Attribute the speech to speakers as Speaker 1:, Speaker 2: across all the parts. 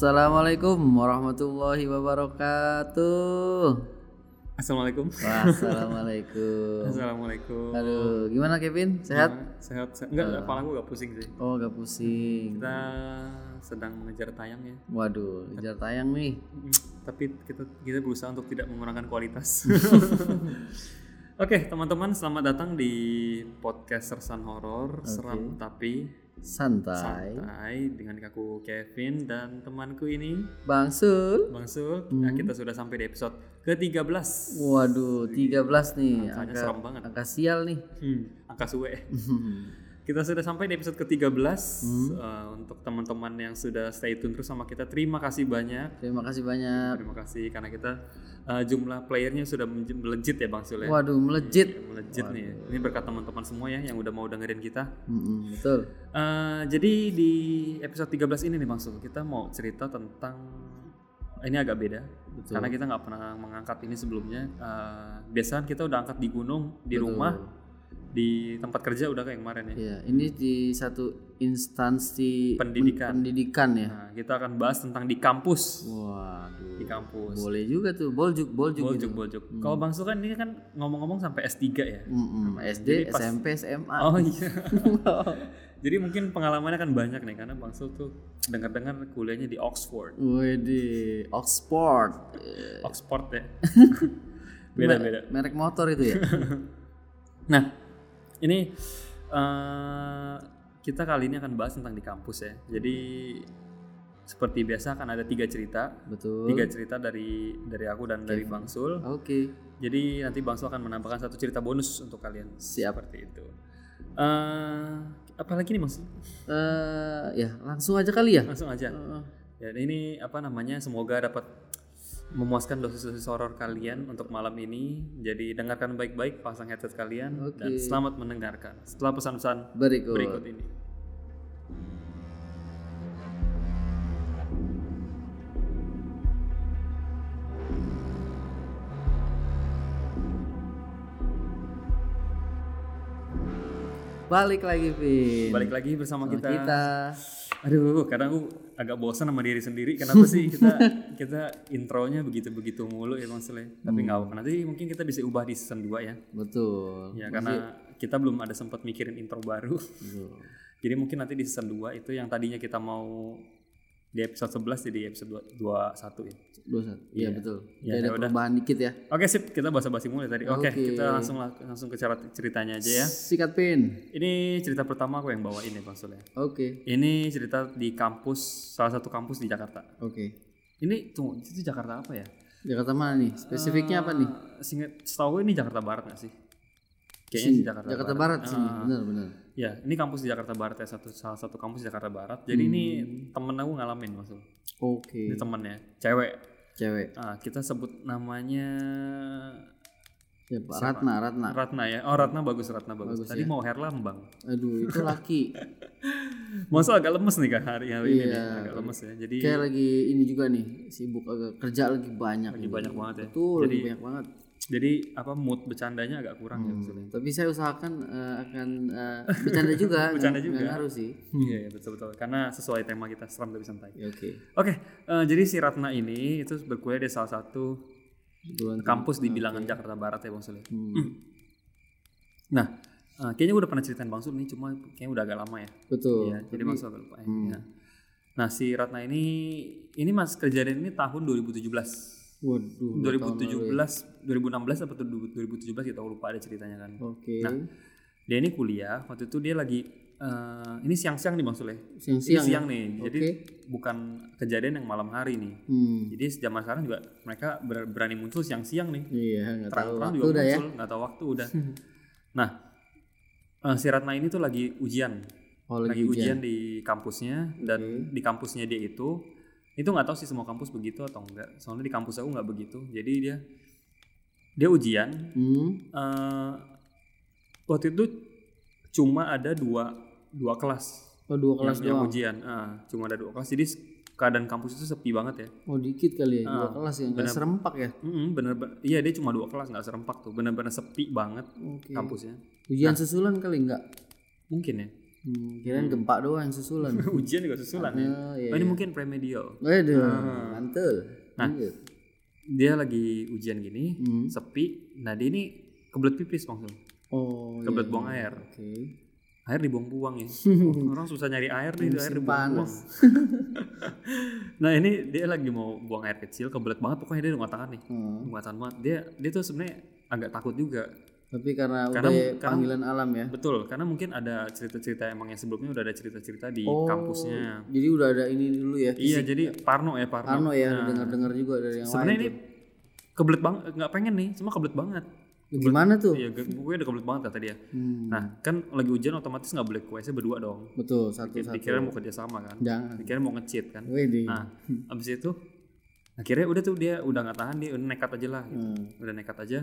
Speaker 1: Assalamualaikum warahmatullahi wabarakatuh.
Speaker 2: Assalamualaikum.
Speaker 1: Assalamualaikum.
Speaker 2: Assalamualaikum.
Speaker 1: Aduh, gimana Kevin? Sehat?
Speaker 2: Sehat. sehat. Enggak, kepala gue gak pusing sih.
Speaker 1: Oh, gak pusing.
Speaker 2: Kita sedang mengejar tayang ya.
Speaker 1: Waduh, kejar tayang nih.
Speaker 2: Mm, Tapi kita kita berusaha untuk tidak mengurangkan kualitas. Oke, teman-teman, selamat datang di podcast Sersan Horor, seram tapi
Speaker 1: Santai.
Speaker 2: santai dengan aku Kevin dan temanku ini
Speaker 1: Bang Sul.
Speaker 2: Bang Sul. Nah, kita sudah sampai di episode ke-13.
Speaker 1: Waduh, 13 nih.
Speaker 2: Angkanya
Speaker 1: Angka,
Speaker 2: serem banget.
Speaker 1: angka sial nih.
Speaker 2: Hmm, angka suwe. Kita sudah sampai di episode ke-13 Eh, untuk teman-teman yang sudah stay tune terus sama kita. Terima kasih banyak.
Speaker 1: Terima kasih banyak.
Speaker 2: Terima kasih karena kita eh, jumlah playernya sudah melejit ya Bang Sul ya.
Speaker 1: Waduh, melejit.
Speaker 2: Melejit nih. Ini berkat teman-teman semua ya yang udah mau dengerin kita.
Speaker 1: Mm-mm, betul.
Speaker 2: Eh, jadi di episode 13 ini nih Bang Sul, kita mau cerita tentang ini agak beda
Speaker 1: Betul.
Speaker 2: karena kita nggak pernah mengangkat ini sebelumnya. Eh, biasanya kita udah angkat di gunung, di rumah, di tempat kerja udah kayak kemarin ya.
Speaker 1: Iya, ini di satu instansi
Speaker 2: Pendidikan.
Speaker 1: pendidikan ya.
Speaker 2: Nah, kita akan bahas tentang di kampus.
Speaker 1: Waduh.
Speaker 2: Di kampus.
Speaker 1: Boleh juga tuh, boljuk, boljuk.
Speaker 2: Boljuk, boljuk. Kalau Bang Sul kan ini kan ngomong-ngomong sampai S3 ya.
Speaker 1: Mm-mm, SD,
Speaker 2: Jadi pas-
Speaker 1: SMP, SMA.
Speaker 2: Oh iya. Jadi mungkin pengalamannya kan banyak nih karena Bang Sul tuh dengar-dengar kuliahnya di Oxford.
Speaker 1: Wih di Oxford.
Speaker 2: Oxford ya. Beda-beda.
Speaker 1: Merek motor itu ya.
Speaker 2: Nah, ini eh, kita kali ini akan bahas tentang di kampus ya. Jadi seperti biasa akan ada tiga cerita,
Speaker 1: Betul.
Speaker 2: tiga cerita dari dari aku dan dari Bang Sul.
Speaker 1: Oke.
Speaker 2: Jadi nanti Bang Sul akan menambahkan satu cerita bonus untuk kalian.
Speaker 1: Siap.
Speaker 2: Seperti itu. Eh, apalagi nih Bang Sul?
Speaker 1: Eh, ya langsung aja kali ya.
Speaker 2: Langsung aja.
Speaker 1: Eh,
Speaker 2: Ya ini apa namanya? Semoga dapat memuaskan dosis-dosis horor kalian untuk malam ini. Jadi dengarkan baik-baik, pasang headset kalian
Speaker 1: Oke.
Speaker 2: dan selamat mendengarkan. Setelah pesan-pesan
Speaker 1: berikut.
Speaker 2: berikut ini.
Speaker 1: Balik lagi, Vin.
Speaker 2: Balik lagi bersama
Speaker 1: Sama
Speaker 2: kita.
Speaker 1: kita.
Speaker 2: Aduh, kadang aku agak bosan sama diri sendiri. Kenapa sih kita kita intronya begitu-begitu mulu ya Bang Sule? Tapi nggak apa-apa. Nanti mungkin kita bisa ubah di season 2 ya.
Speaker 1: Betul.
Speaker 2: Ya karena kita belum ada sempat mikirin intro baru.
Speaker 1: Betul.
Speaker 2: Jadi mungkin nanti di season 2 itu yang tadinya kita mau di episode 11 jadi episode 21 ya.
Speaker 1: Dua satu. Iya betul.
Speaker 2: Ya,
Speaker 1: ada
Speaker 2: ya udah.
Speaker 1: perubahan dikit ya.
Speaker 2: Oke sip, kita basa-basi mulai tadi. Oke,
Speaker 1: Oke.
Speaker 2: kita langsung langsung ke cara ceritanya aja ya.
Speaker 1: Sikat pin.
Speaker 2: Ini cerita pertama aku yang bawain ya Bang Sule.
Speaker 1: Oke.
Speaker 2: Ini cerita di kampus, salah satu kampus di Jakarta.
Speaker 1: Oke.
Speaker 2: Ini tunggu, itu Jakarta apa ya?
Speaker 1: Jakarta mana nih? Spesifiknya apa nih?
Speaker 2: Eh, Singkat, setahu gue ini Jakarta Barat nggak sih? Kayaknya sih Jakarta,
Speaker 1: Jakarta
Speaker 2: Barat.
Speaker 1: Barat, sih. Benar, benar.
Speaker 2: Ya, ini kampus di Jakarta Barat ya, satu salah satu kampus di Jakarta Barat. Jadi ini temen aku ngalamin maksud.
Speaker 1: Oke.
Speaker 2: Ini temennya, cewek.
Speaker 1: Cewek.
Speaker 2: Ah, kita sebut namanya
Speaker 1: Siapa? Ratna, Ratna.
Speaker 2: Ratna ya. Oh, Ratna bagus, Ratna bagus.
Speaker 1: Bagus
Speaker 2: Tadi mau Herlambang.
Speaker 1: Aduh, itu laki.
Speaker 2: Masa agak lemes nih kan hari hari ini nih,
Speaker 1: Iya.
Speaker 2: agak lemes ya. Jadi
Speaker 1: Kayak lagi ini juga nih, sibuk agak kerja lagi banyak.
Speaker 2: lagi banyak banget ya.
Speaker 1: Betul,
Speaker 2: Jadi
Speaker 1: lagi banyak banget.
Speaker 2: Jadi apa mood bercandanya agak kurang ya maksudnya.
Speaker 1: Tapi saya usahakan eh, akan eh, bercanda juga.
Speaker 2: Bercanda
Speaker 1: nggak-
Speaker 2: juga.
Speaker 1: nggak ngaruh sih.
Speaker 2: Iya, iya, betul betul. Karena sesuai tema kita seram tapi santai.
Speaker 1: Ya, Oke.
Speaker 2: Oke, eh, jadi si Ratna ini itu berkuliah di salah satu
Speaker 1: Kebetulan
Speaker 2: kampus di bilangan Jakarta Barat ya Bang Sul. ya.
Speaker 1: Hmm,
Speaker 2: Nah, eh, kayaknya gue udah pernah ceritain Bang Sul nih, cuma kayaknya udah agak lama ya.
Speaker 1: betul.
Speaker 2: Iya, jadi Bang Sul agak lupa ya.
Speaker 1: Hmm.
Speaker 2: Nah, si Ratna ini ini Mas kejadian ini tahun 2017.
Speaker 1: Waduh.
Speaker 2: 2017, 2016 atau 2017 kita lupa ada ceritanya kan.
Speaker 1: Oke.
Speaker 2: Nah, dia ini kuliah, waktu itu dia lagi eh, ini siang-siang nih Bang Sul ya. Ini
Speaker 1: Siang-siang. ya?
Speaker 2: siang nih. Jadi
Speaker 1: Oke.
Speaker 2: bukan kejadian yang malam hari nih.
Speaker 1: Hmm.
Speaker 2: Jadi zaman sekarang juga mereka ber- berani muncul siang-siang nih.
Speaker 1: Iya, nggak tahu waktu
Speaker 2: juga
Speaker 1: udah ya.
Speaker 2: muncul, nggak tahu waktu udah. nah, eh, si Ratna ini tuh lagi ujian,
Speaker 1: Oh,
Speaker 2: lagi ujian di kampusnya dan di kampusnya dia itu itu nggak tahu sih semua kampus begitu atau enggak. Soalnya di kampus aku nggak begitu. Jadi dia dia ujian.
Speaker 1: Hmm.
Speaker 2: eh, waktu itu cuma ada dua dua kelas
Speaker 1: Oh, dua kelas
Speaker 2: yang, yang ujian. Ah, cuma ada dua kelas. Jadi keadaan kampus itu sepi banget ya.
Speaker 1: Oh, dikit kali ya, dua
Speaker 2: Ah,
Speaker 1: kelas ya, nggak serempak ya.
Speaker 2: Mm bener, iya dia cuma dua kelas nggak serempak tuh bener-bener sepi banget
Speaker 1: Oke.
Speaker 2: kampusnya
Speaker 1: Ujian susulan kali nggak?
Speaker 2: mungkin ya
Speaker 1: Hmm, kirain gempa doang susulan.
Speaker 2: ujian juga susulan ya
Speaker 1: Oh, iya.
Speaker 2: oh, ini mungkin premedial
Speaker 1: Waduh,
Speaker 2: Ah.
Speaker 1: mantul.
Speaker 2: Nah.
Speaker 1: Lanjut.
Speaker 2: dia lagi ujian gini
Speaker 1: Hmm.
Speaker 2: sepi nah dia ini kebelet pipis langsung
Speaker 1: Oh,
Speaker 2: kebelet
Speaker 1: iya.
Speaker 2: buang air
Speaker 1: Oke.
Speaker 2: air dibuang-buang ya orang susah nyari air nih air dibuang-buang nah ini dia lagi mau buang air kecil kebelet banget pokoknya dia udah tangan nih
Speaker 1: Hmm.
Speaker 2: Muatan banget dia dia tuh sebenarnya agak takut juga
Speaker 1: Tapi karena,
Speaker 2: Karena-
Speaker 1: udah
Speaker 2: karena-
Speaker 1: panggilan alam ya.
Speaker 2: betul karena mungkin ada cerita-cerita emang yang sebelumnya udah ada cerita-cerita di
Speaker 1: Oh,
Speaker 2: kampusnya
Speaker 1: Jadi udah ada ini dulu ya.
Speaker 2: iya jadi Parno ya Parno,
Speaker 1: Parno ya,
Speaker 2: Nah,
Speaker 1: dengar-dengar juga dari yang
Speaker 2: sebenarnya ini kebelet banget nggak pengen nih cuma kebelet banget.
Speaker 1: Gimana tuh?
Speaker 2: iya gue udah kebelet banget kata dia
Speaker 1: Hmm,
Speaker 2: nah kan lagi ujian otomatis nggak boleh WC berdua dong
Speaker 1: betul satu-satu.
Speaker 2: dikira mau kerja sama kan
Speaker 1: Jangan.
Speaker 2: dikira mau nge-cheat kan
Speaker 1: Wede.
Speaker 2: Nah, abis itu akhirnya udah tuh dia udah nggak tahan dia udah nekat aja lah. gitu.
Speaker 1: Hmm.
Speaker 2: Udah nekat aja.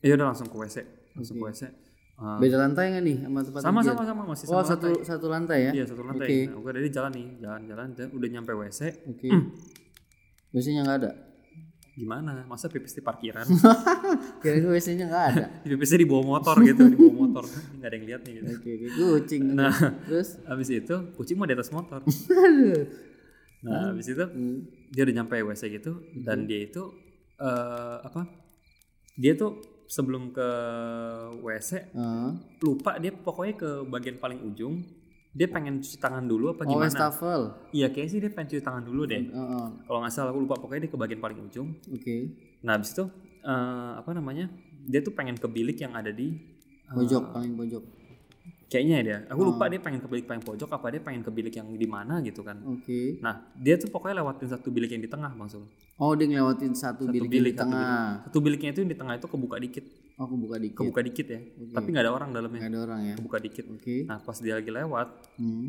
Speaker 2: Ya udah langsung ke WC, langsung ke WC. Uh,
Speaker 1: Beda lantai nggak nih sama tempat
Speaker 2: sama sama sama masih
Speaker 1: Oh
Speaker 2: sama
Speaker 1: satu
Speaker 2: lantai.
Speaker 1: satu lantai ya?
Speaker 2: Iya satu lantai.
Speaker 1: Oke.
Speaker 2: Nah, gue dari jalan nih, jalan-jalan, jalan, udah nyampe WC.
Speaker 1: Oke. Biasanya nggak ada.
Speaker 2: Gimana? Masa pipis di parkiran?
Speaker 1: Kira-kira biasanya nggak ada.
Speaker 2: Pipisnya di bawah motor gitu, di bawah motor. Nggak ada yang lihat nih. Gitu.
Speaker 1: Oke, oke. kucing.
Speaker 2: Nah,
Speaker 1: Terus?
Speaker 2: abis itu kucing mau di atas motor. Nah, abis itu
Speaker 1: Hmm.
Speaker 2: dia udah nyampe WC gitu dan dia itu eh apa? Dia tuh sebelum ke WC
Speaker 1: Ah.
Speaker 2: lupa dia pokoknya ke bagian paling ujung dia pengen cuci tangan dulu apa
Speaker 1: Oh,
Speaker 2: gimana?
Speaker 1: wastafel.
Speaker 2: Iya kayaknya sih dia pengen cuci tangan dulu deh.
Speaker 1: Heeh.
Speaker 2: Kalau nggak salah aku lupa pokoknya dia ke bagian paling ujung.
Speaker 1: Oke.
Speaker 2: Nah habis itu eh, apa namanya? Dia tuh pengen ke bilik yang ada di eh,
Speaker 1: Pojok paling pojok.
Speaker 2: Kayaknya ya dia. Aku lupa dia pengen ke bilik paling pojok apa dia pengen ke bilik yang di mana gitu kan.
Speaker 1: Oke.
Speaker 2: Nah dia tuh pokoknya lewatin satu bilik yang di tengah langsung.
Speaker 1: Oh, dia ngelewatin satu,
Speaker 2: Satu
Speaker 1: bilik,
Speaker 2: bilik,
Speaker 1: di
Speaker 2: satu
Speaker 1: tengah.
Speaker 2: Satu biliknya itu yang di tengah itu kebuka dikit,
Speaker 1: Oh, aku buka dikit.
Speaker 2: kebuka dikit ya. Tapi nggak ada orang dalamnya.
Speaker 1: Nggak ada orang ya.
Speaker 2: Kebuka dikit.
Speaker 1: Oke.
Speaker 2: Nah pas dia lagi lewat,
Speaker 1: Hmm.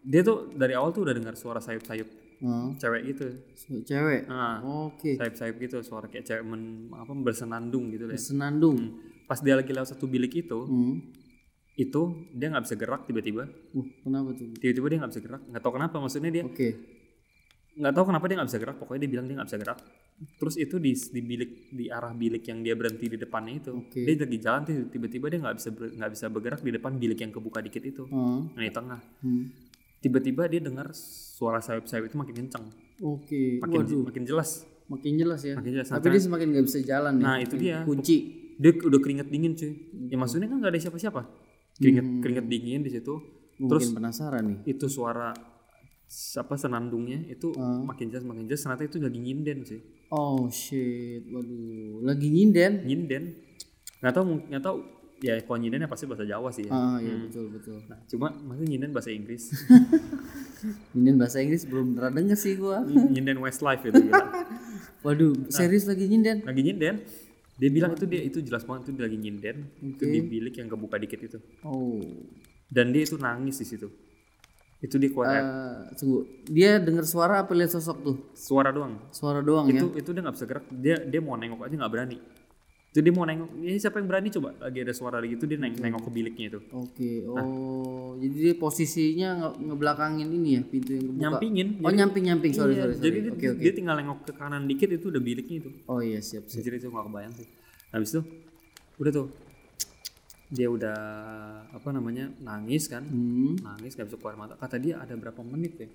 Speaker 2: dia tuh dari awal tuh udah dengar suara sayup-sayup
Speaker 1: Oh,
Speaker 2: cewek gitu.
Speaker 1: cewek.
Speaker 2: Nah,
Speaker 1: Oke.
Speaker 2: sayup-sayup gitu suara kayak cewek men, apa bersenandung gitu deh.
Speaker 1: Senandung.
Speaker 2: Hmm. Pas dia lagi lewat satu bilik itu,
Speaker 1: Hmm.
Speaker 2: Itu dia nggak bisa gerak tiba-tiba.
Speaker 1: Uh, kenapa tuh?
Speaker 2: Tiba-tiba dia nggak bisa gerak. Nggak tahu kenapa maksudnya dia
Speaker 1: Oke.
Speaker 2: nggak tahu kenapa dia nggak bisa gerak. Pokoknya dia bilang dia nggak bisa gerak. Terus itu di di bilik di arah bilik yang dia berhenti di depannya itu,
Speaker 1: Oke.
Speaker 2: dia lagi jalan tuh tiba-tiba dia nggak bisa nggak bisa bergerak di depan bilik yang kebuka dikit itu,
Speaker 1: Oh.
Speaker 2: yang di tengah.
Speaker 1: Hmm.
Speaker 2: Tiba-tiba dia dengar suara sayup-sayup itu makin kencang,
Speaker 1: Oke.
Speaker 2: makin
Speaker 1: Waduh,
Speaker 2: makin jelas.
Speaker 1: makin jelas ya.
Speaker 2: Makin jelas.
Speaker 1: Tapi dia semakin nggak bisa jalan nih.
Speaker 2: Nah itu dia.
Speaker 1: Kunci.
Speaker 2: Dia udah keringet dingin cuy. Ya maksudnya kan nggak ada siapa-siapa. Keringet keringet dingin di situ.
Speaker 1: Mungkin
Speaker 2: Terus
Speaker 1: penasaran nih.
Speaker 2: itu suara apa senandungnya itu
Speaker 1: Ah.
Speaker 2: makin jelas makin jelas ternyata itu lagi nyinden sih.
Speaker 1: Oh shit, waduh, lagi nyinden.
Speaker 2: Nyinden. Nggak tahu nggak tahu ya kalau nyinden ya pasti bahasa Jawa sih ya.
Speaker 1: Ah iya betul betul.
Speaker 2: Nah, cuma masih nyinden bahasa Inggris.
Speaker 1: Nyinden bahasa Inggris belum pernah denger sih gua.
Speaker 2: nyinden Westlife itu gila.
Speaker 1: Waduh,
Speaker 2: Nah.
Speaker 1: serius lagi nyinden?
Speaker 2: Lagi nyinden. Dia bilang itu dia itu jelas banget itu dia lagi nyinden itu di bilik yang kebuka dikit itu.
Speaker 1: Oh,
Speaker 2: Dan dia itu nangis di situ. Itu dia keluar air.
Speaker 1: Eh, tunggu, dia dengar suara apa lihat sosok tuh?
Speaker 2: suara doang.
Speaker 1: Suara doang ya?
Speaker 2: itu itu dia nggak bisa gerak dia dia mau nengok aja nggak berani dia mau nengok ini siapa yang berani coba lagi ada suara lagi itu dia neng nengok ke biliknya itu
Speaker 1: Oke,
Speaker 2: Nah.
Speaker 1: oh, jadi dia posisinya nge- ngebelakangin ini ya pintu yang kebuka.
Speaker 2: nyampingin
Speaker 1: Oh nyamping nyamping, sorry
Speaker 2: Iya,
Speaker 1: sorry. sorry.
Speaker 2: jadi dia,
Speaker 1: Oke oke.
Speaker 2: dia tinggal nengok ke kanan dikit itu udah biliknya itu
Speaker 1: Oh iya siap siap.
Speaker 2: jadi itu nggak kebayang sih habis itu udah tuh dia udah apa namanya nangis kan
Speaker 1: Hmm.
Speaker 2: nangis nggak bisa keluar mata kata dia ada berapa menit ya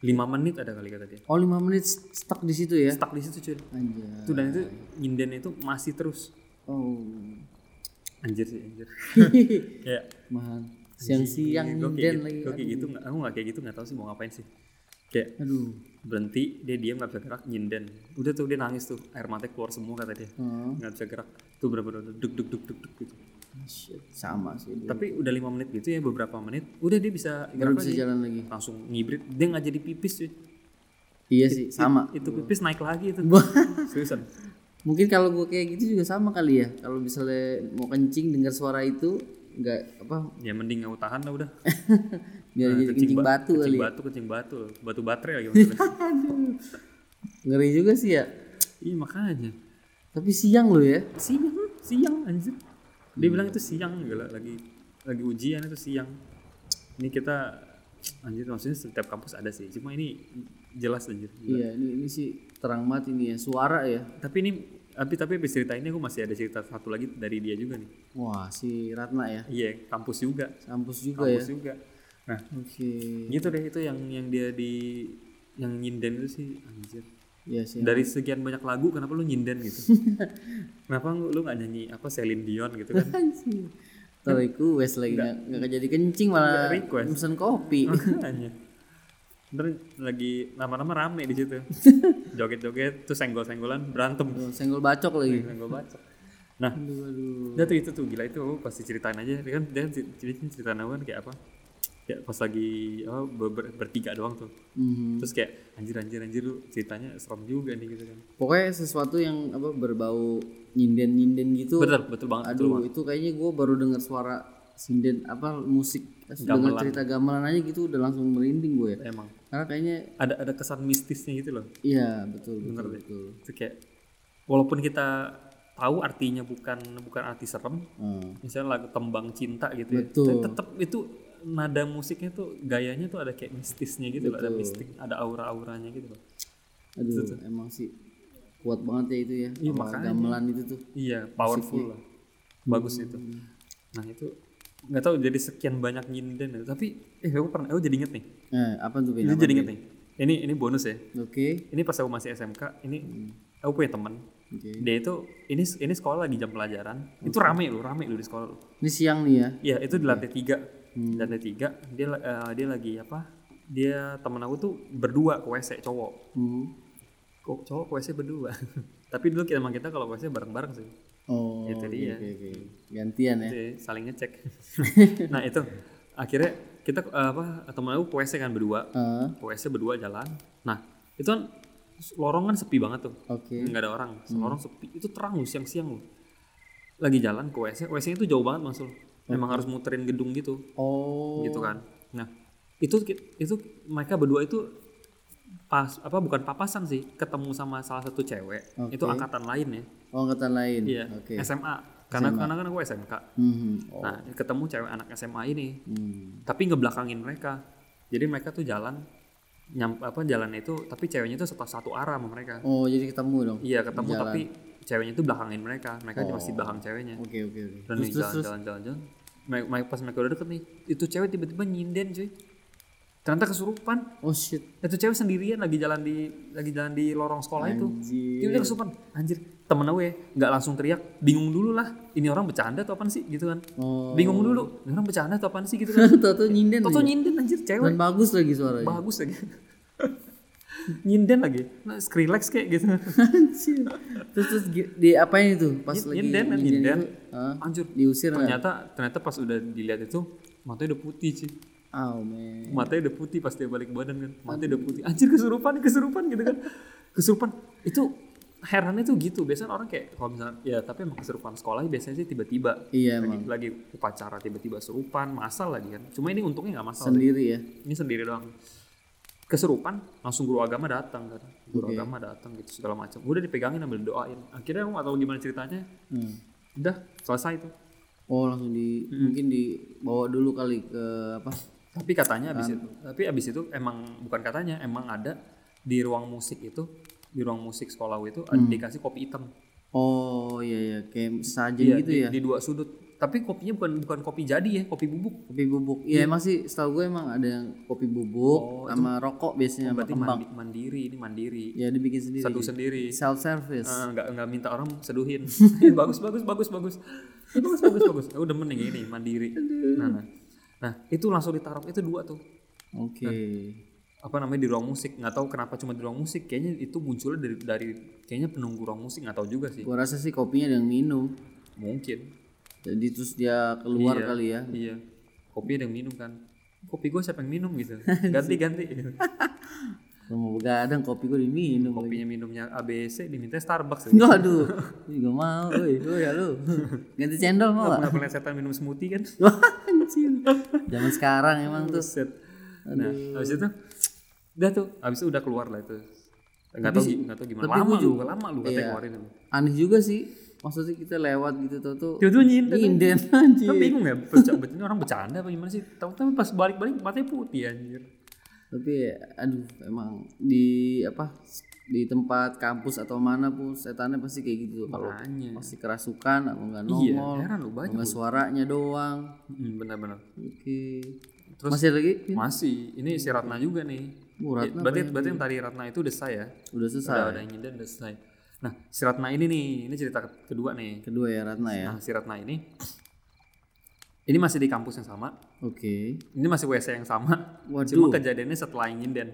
Speaker 2: lima menit ada kali kata dia
Speaker 1: Oh lima menit stuck di situ ya?
Speaker 2: stuck di situ cuy
Speaker 1: Anjay.
Speaker 2: itu dan itu nyinden itu masih terus
Speaker 1: Oh.
Speaker 2: anjir sih anjir kayak
Speaker 1: Mahan. Siang-siang
Speaker 2: gue
Speaker 1: nyinden
Speaker 2: kayak,
Speaker 1: lagi.
Speaker 2: gitu, gua kayak gitu aku nggak kayak gitu nggak tahu sih mau ngapain sih kayak
Speaker 1: Aduh.
Speaker 2: berhenti dia diam nggak bisa gerak nyinden udah tuh dia nangis tuh air mata keluar semua kata dia nggak bisa gerak tuh bener-bener duk duk duk duk duk gitu
Speaker 1: shit. Sama sih dia.
Speaker 2: tapi udah lima menit gitu ya beberapa menit udah dia bisa
Speaker 1: Baru bisa
Speaker 2: lagi
Speaker 1: jalan lagi.
Speaker 2: langsung ngibrit dia nggak jadi pipis cuy
Speaker 1: Iya sih, sama.
Speaker 2: itu pipis naik lagi itu seriusan
Speaker 1: Mungkin kalau gue kayak gitu juga sama kali ya. Kalau misalnya mau kencing dengar suara itu nggak apa
Speaker 2: ya mending nggak tahan lah udah
Speaker 1: biar jadi kencing
Speaker 2: ba-
Speaker 1: batu
Speaker 2: kencing
Speaker 1: kali. ya.
Speaker 2: batu kencing batu batu baterai lagi maksudnya
Speaker 1: Ngeri juga sih ya.
Speaker 2: iya makanya
Speaker 1: Tapi siang loh ya.
Speaker 2: siang siang anjir dia bilang itu siang gila lagi lagi ujian itu siang ini kita anjir maksudnya setiap kampus ada sih cuma ini jelas anjir Gila.
Speaker 1: Iya, ini ini sih terang banget ini ya suara ya.
Speaker 2: tapi ini tapi tapi habis cerita ini aku masih ada cerita satu lagi dari dia juga nih
Speaker 1: Wah, si Ratna ya.
Speaker 2: iya kampus juga
Speaker 1: Kampus juga ya.
Speaker 2: kampus juga nah
Speaker 1: Oke.
Speaker 2: gitu deh itu yang yang dia di yang nyinden itu sih anjir
Speaker 1: Iya sih.
Speaker 2: dari sekian banyak lagu kenapa lu nyinden gitu kenapa lu lu nggak nyanyi apa Celine Dion gitu kan
Speaker 1: Tahu iku wes lagi nggak nggak jadi kencing malah
Speaker 2: request.
Speaker 1: pesan kopi.
Speaker 2: Makanya. Ntar lagi lama-lama rame di situ. Joget-joget, terus senggol-senggolan, berantem.
Speaker 1: Tuh, Senggol bacok lagi.
Speaker 2: Senggol bacok. Nah,
Speaker 1: Aduh, aduh.
Speaker 2: dia tuh itu tuh gila itu lu pasti ceritain aja. Dia kan dia cerita cerita kan kayak apa? Kayak pas lagi oh, ber- ber- bertiga doang tuh.
Speaker 1: Mhm.
Speaker 2: Terus kayak anjir anjir anjir lu ceritanya serem juga nih gitu kan.
Speaker 1: Pokoknya sesuatu yang apa berbau nyinden-nyinden gitu.
Speaker 2: Betul, betul banget. betul
Speaker 1: Aduh,
Speaker 2: banget.
Speaker 1: itu kayaknya gue baru dengar suara sinden apa musik dengan
Speaker 2: Gamelan.
Speaker 1: cerita gamelan aja gitu udah langsung merinding gue ya.
Speaker 2: Emang
Speaker 1: Karena kayaknya
Speaker 2: ada ada kesan mistisnya gitu loh.
Speaker 1: iya betul betul betul.
Speaker 2: Itu kayak walaupun kita tahu artinya bukan bukan arti serem,
Speaker 1: Hmm.
Speaker 2: misalnya lagu tembang cinta gitu ya
Speaker 1: Betul.
Speaker 2: tapi tetap itu nada musiknya tuh gayanya tuh ada kayak mistisnya gitu loh ada mistik ada aura-auranya gitu loh
Speaker 1: Aduh, emang sih kuat banget ya itu ya.
Speaker 2: Iya, makanya.
Speaker 1: gamelan itu tuh.
Speaker 2: iya powerful lah bagus itu nah itu nggak tahu jadi sekian banyak nyinden ya. tapi eh aku pernah aku jadi inget nih
Speaker 1: Eh, apa tuh
Speaker 2: ini jadi inget nih ini ini bonus ya
Speaker 1: Oke.
Speaker 2: ini pas aku masih SMK ini aku punya teman
Speaker 1: Oke.
Speaker 2: dia itu ini ini sekolah lagi jam pelajaran itu rame loh rame loh di sekolah.
Speaker 1: Ini siang nih ya.
Speaker 2: Iya itu di lantai tiga, lantai tiga dia eh, dia lagi apa? Dia temen aku tuh berdua ke WC cowok,
Speaker 1: Hmm.
Speaker 2: kok cowok ke WC berdua. Tapi dulu kita emang kita kalau WC bareng-bareng sih,
Speaker 1: Oh.
Speaker 2: Itu dia.
Speaker 1: Oke, oke. Gantian ya.
Speaker 2: Jadi saling ngecek. nah itu akhirnya kita eh, apa temen aku ke WC kan berdua, ke WC berdua jalan. Nah itu kan lorong kan sepi banget tuh,
Speaker 1: Oke.
Speaker 2: nggak ada orang, lorong sepi. Itu terang loh siang-siang loh. Lagi jalan ke WC, WC itu jauh banget mas Memang harus muterin gedung gitu.
Speaker 1: Oh.
Speaker 2: gitu kan. Nah, itu itu mereka berdua itu pas apa bukan papasan sih, ketemu sama salah satu cewek.
Speaker 1: Oke.
Speaker 2: Itu angkatan lain ya.
Speaker 1: Oh, angkatan lain.
Speaker 2: Iya,
Speaker 1: Oke.
Speaker 2: SMA. Karena karena kan aku SMK.
Speaker 1: Mhm. Oh.
Speaker 2: Nah, ketemu cewek anak SMA ini,
Speaker 1: Hmm.
Speaker 2: tapi ngebelakangin mereka. Jadi mereka tuh jalan nyam apa jalan itu tapi ceweknya itu satu satu arah sama mereka.
Speaker 1: Oh, jadi ketemu dong.
Speaker 2: Iya, ketemu
Speaker 1: Jalan.
Speaker 2: tapi ceweknya itu belakangin mereka. Mereka masih belakang ceweknya.
Speaker 1: Oke, oke, oke.
Speaker 2: Dan nih jalan-jalan jalan-jalan. Mereka, mereka- pas mereka udah deket nih, itu cewek tiba-tiba nyinden cuy. Ternyata kesurupan.
Speaker 1: Oh shit.
Speaker 2: Itu cewek sendirian lagi jalan di lagi jalan di lorong sekolah itu.
Speaker 1: Anjir.
Speaker 2: Tiba-tiba kesurupan. Anjir, temen gue nggak langsung teriak, bingung dulu lah. Ini orang bercanda atau apaan sih gitu kan.
Speaker 1: Oh.
Speaker 2: Bingung dulu, ini orang bercanda atau apaan sih gitu kan.
Speaker 1: Toto nyinden.
Speaker 2: Toto
Speaker 1: aja.
Speaker 2: nyinden anjir cewek.
Speaker 1: Dan bagus lagi suaranya.
Speaker 2: Bagus lagi. nyinden lagi. Nah, Skrillex kayak gitu.
Speaker 1: Anjir. terus terus di apain itu pas lagi
Speaker 2: nyinden kan
Speaker 1: nyinden
Speaker 2: nyinden.
Speaker 1: ah,
Speaker 2: Anjir.
Speaker 1: diusir?
Speaker 2: Ternyata ternyata pas udah dilihat itu matanya udah putih sih.
Speaker 1: Oh man.
Speaker 2: matanya udah putih pas dia balik badan kan matanya udah putih anjir kesurupan kesurupan gitu kan kesurupan itu herannya tuh gitu biasanya orang kayak kalau misalnya ya tapi emang kesurupan sekolah biasanya sih tiba-tiba
Speaker 1: Iya
Speaker 2: lagi,
Speaker 1: emang
Speaker 2: lagi upacara tiba-tiba serupan masal lagi kan cuma ini untungnya nggak masal
Speaker 1: sendiri ya.
Speaker 2: ini sendiri doang kesurupan langsung guru agama datang kan guru agama datang gitu segala macam udah dipegangin ambil doain akhirnya aku tahu gimana ceritanya
Speaker 1: Hmm.
Speaker 2: udah selesai itu
Speaker 1: Oh langsung di mungkin dibawa dulu kali ke apa?
Speaker 2: Tapi katanya abis itu, tapi abis itu emang bukan katanya, emang ada di ruang musik itu, di ruang musik sekolah itu ada dikasih kopi hitam.
Speaker 1: Oh iya iya kayak sajen
Speaker 2: Iya,
Speaker 1: gitu
Speaker 2: di,
Speaker 1: ya.
Speaker 2: di dua sudut. Tapi kopinya bukan bukan kopi jadi ya, kopi bubuk.
Speaker 1: Kopi bubuk. Iya emang sih setahu gue emang ada yang kopi bubuk sama rokok biasanya sama
Speaker 2: Berarti mandi- mandiri, ini mandiri.
Speaker 1: Ya dibikin sendiri.
Speaker 2: Satu sendiri.
Speaker 1: Self service.
Speaker 2: Eh, nggak nggak minta orang seduhin. Eh, bagus bagus bagus bagus. Eh, bagus bagus bagus. Aku demen yang ini mandiri. Nah, nah. Nah, itu langsung ditaruh itu dua tuh.
Speaker 1: Oke.
Speaker 2: apa namanya di ruang musik nggak tahu kenapa cuma di ruang musik kayaknya itu munculnya dari dari kayaknya penunggu ruang musik nggak tahu juga sih
Speaker 1: Gua rasa sih kopinya yang minum.
Speaker 2: mungkin
Speaker 1: Jadi terus dia keluar
Speaker 2: Iya.
Speaker 1: kali ya.
Speaker 2: iya kopi ada yang minum kan kopi gue siapa yang minum gitu ganti ganti
Speaker 1: mau begadang kopi gue diminum. lagi.
Speaker 2: kopinya minumnya ABC diminta Starbucks
Speaker 1: Enggak aduh. Juga mau. Woi, woi ya lu. Ganti cendol mau
Speaker 2: nggak
Speaker 1: gak?
Speaker 2: pernah setan minum smoothie kan.
Speaker 1: Zaman sekarang emang tuh.
Speaker 2: set nah habis itu udah tuh habis itu udah keluar lah itu nggak tahu nggak tahu gimana lama lu lama lu katanya
Speaker 1: iya.
Speaker 2: keluarin lu
Speaker 1: Aneh juga sih. Maksudnya kita lewat gitu tuh tuh.
Speaker 2: Tiba-tiba nyinden
Speaker 1: Nyinden
Speaker 2: Kan
Speaker 1: anjir.
Speaker 2: bingung ya, berca- ini orang bercanda apa gimana sih? Tahu-tahu pas balik-balik matanya putih anjir.
Speaker 1: tapi aduh emang di apa di tempat kampus atau mana pun setannya pasti kayak gitu kalau pasti kerasukan atau enggak
Speaker 2: Iya,
Speaker 1: nongol
Speaker 2: heran lu banyak.
Speaker 1: enggak suaranya doang
Speaker 2: Hmm, benar-benar.
Speaker 1: oke
Speaker 2: Terus-
Speaker 1: masih lagi
Speaker 2: Masih, ini si Ratna juga nih.
Speaker 1: Oh, Ratna
Speaker 2: berarti berarti yang tadi Ratna itu udah selesai ya?
Speaker 1: udah selesai
Speaker 2: Udah ada yang nyindir udah selesai. Nah, si Ratna ini nih, ini cerita kedua nih.
Speaker 1: kedua ya Ratna ya
Speaker 2: Nah, si Ratna ini ini masih di kampus yang sama.
Speaker 1: oke
Speaker 2: Ini masih WC yang sama.
Speaker 1: Waduh.
Speaker 2: Cuma kejadiannya setelah nyinden.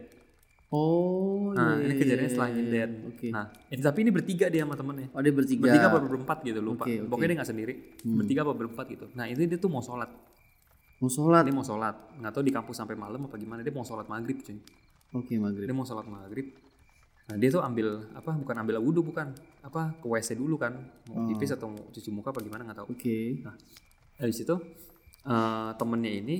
Speaker 1: oh
Speaker 2: Nah,
Speaker 1: iya,
Speaker 2: ini
Speaker 1: iya,
Speaker 2: kejadiannya
Speaker 1: iya,
Speaker 2: setelah nyinden.
Speaker 1: iya. oke
Speaker 2: Nah, ini, tapi ini bertiga dia sama temennya.
Speaker 1: oh dia bertiga
Speaker 2: Bertiga apa berempat gitu lupa.
Speaker 1: Oke, oke.
Speaker 2: Pokoknya dia nggak sendiri. Bertiga apa berempat gitu. Nah, ini dia tuh mau sholat.
Speaker 1: mau sholat
Speaker 2: Dia mau sholat. Nggak tahu di kampus sampai malam apa gimana. Dia mau sholat maghrib cuy.
Speaker 1: oke maghrib
Speaker 2: Dia mau sholat maghrib. Nah dia tuh ambil apa? Bukan ambil wudhu bukan? Apa ke WC dulu kan? Mau pipis atau mau cuci muka apa gimana nggak tahu.
Speaker 1: oke
Speaker 2: Nah dari situ eh, temennya ini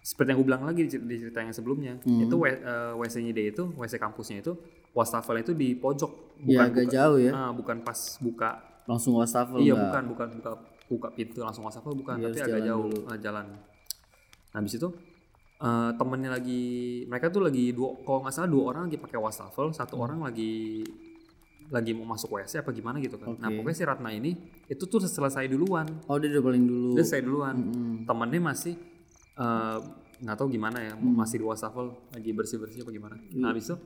Speaker 2: seperti yang gue bilang lagi di cer- di cerita yang sebelumnya itu W- eh, WC-nya dia itu WC kampusnya itu wastafel itu di pojok
Speaker 1: ya
Speaker 2: bukan
Speaker 1: agak
Speaker 2: buka-
Speaker 1: jauh ya
Speaker 2: ah, bukan pas buka
Speaker 1: langsung wastafel
Speaker 2: iya
Speaker 1: enggak?
Speaker 2: bukan bukan buka buka pintu langsung wastafel bukan
Speaker 1: Iya,
Speaker 2: tapi agak jauh
Speaker 1: dulu.
Speaker 2: eh, jalan nah habis itu eh, temennya lagi mereka tuh lagi dua kalau nggak salah dua orang lagi pakai wastafel satu
Speaker 1: Hmm.
Speaker 2: orang lagi lagi mau masuk WC apa gimana gitu kan nah
Speaker 1: Oke.
Speaker 2: pokoknya si Ratna ini itu tuh selesai duluan
Speaker 1: oh dia udah paling dulu
Speaker 2: dia selesai duluan
Speaker 1: Mm-mm.
Speaker 2: temennya masih eh, nggak tahu gimana ya
Speaker 1: Hmm.
Speaker 2: masih di wastafel lagi bersih bersih apa gimana nah habis itu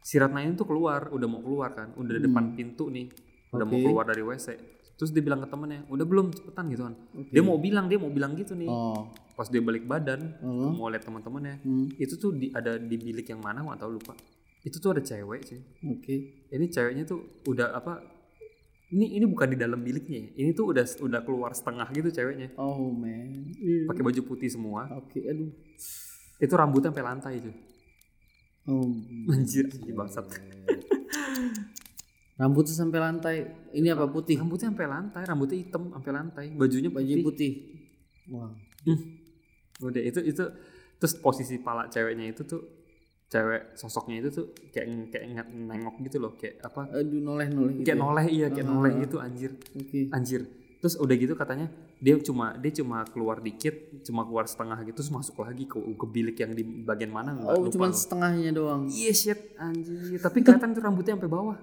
Speaker 2: si Ratna ini tuh keluar udah mau keluar kan udah di depan pintu nih udah mau
Speaker 1: Hmm. Oke.
Speaker 2: keluar dari WC terus dia bilang ke temennya udah belum cepetan gitu kan dia mau bilang dia mau bilang gitu nih
Speaker 1: oh
Speaker 2: pas dia balik badan
Speaker 1: Oh.
Speaker 2: mau lihat teman-temannya
Speaker 1: Hmm.
Speaker 2: itu tuh di, ada di bilik yang mana nggak tahu lupa. Itu tuh ada cewek sih.
Speaker 1: Oke.
Speaker 2: Ini ceweknya tuh udah apa ini ini bukan di dalam biliknya ya. ini tuh udah udah keluar setengah gitu ceweknya.
Speaker 1: Oh man.
Speaker 2: Pakai baju putih semua.
Speaker 1: Oke aduh.
Speaker 2: Itu rambutnya sampai lantai cuy.
Speaker 1: Oh
Speaker 2: anjir anjir bangsat.
Speaker 1: Rambutnya sampai lantai. Ini apa putih?
Speaker 2: Rambutnya sampai lantai rambutnya hitam sampai lantai. Bajunya
Speaker 1: baju
Speaker 2: putih,
Speaker 1: putih. Wah.
Speaker 2: Hmm. Udah itu itu terus posisi pala ceweknya itu tuh cewek sosoknya itu tuh kayak kayak nge- nengok gitu loh kayak apa?
Speaker 1: Aduh noleh noleh gitu
Speaker 2: kayak
Speaker 1: ya?
Speaker 2: noleh iya kayak
Speaker 1: Ah.
Speaker 2: noleh gitu anjir.
Speaker 1: oke.
Speaker 2: Anjir. Terus udah gitu katanya dia cuma dia cuma keluar dikit cuma keluar setengah gitu terus masuk lagi ke, ke bilik yang di bagian mana nggak
Speaker 1: oh
Speaker 2: lupa
Speaker 1: cuma setengahnya doang?
Speaker 2: Iya shit anjir. Tapi kelihatan tuh rambutnya sampai bawah.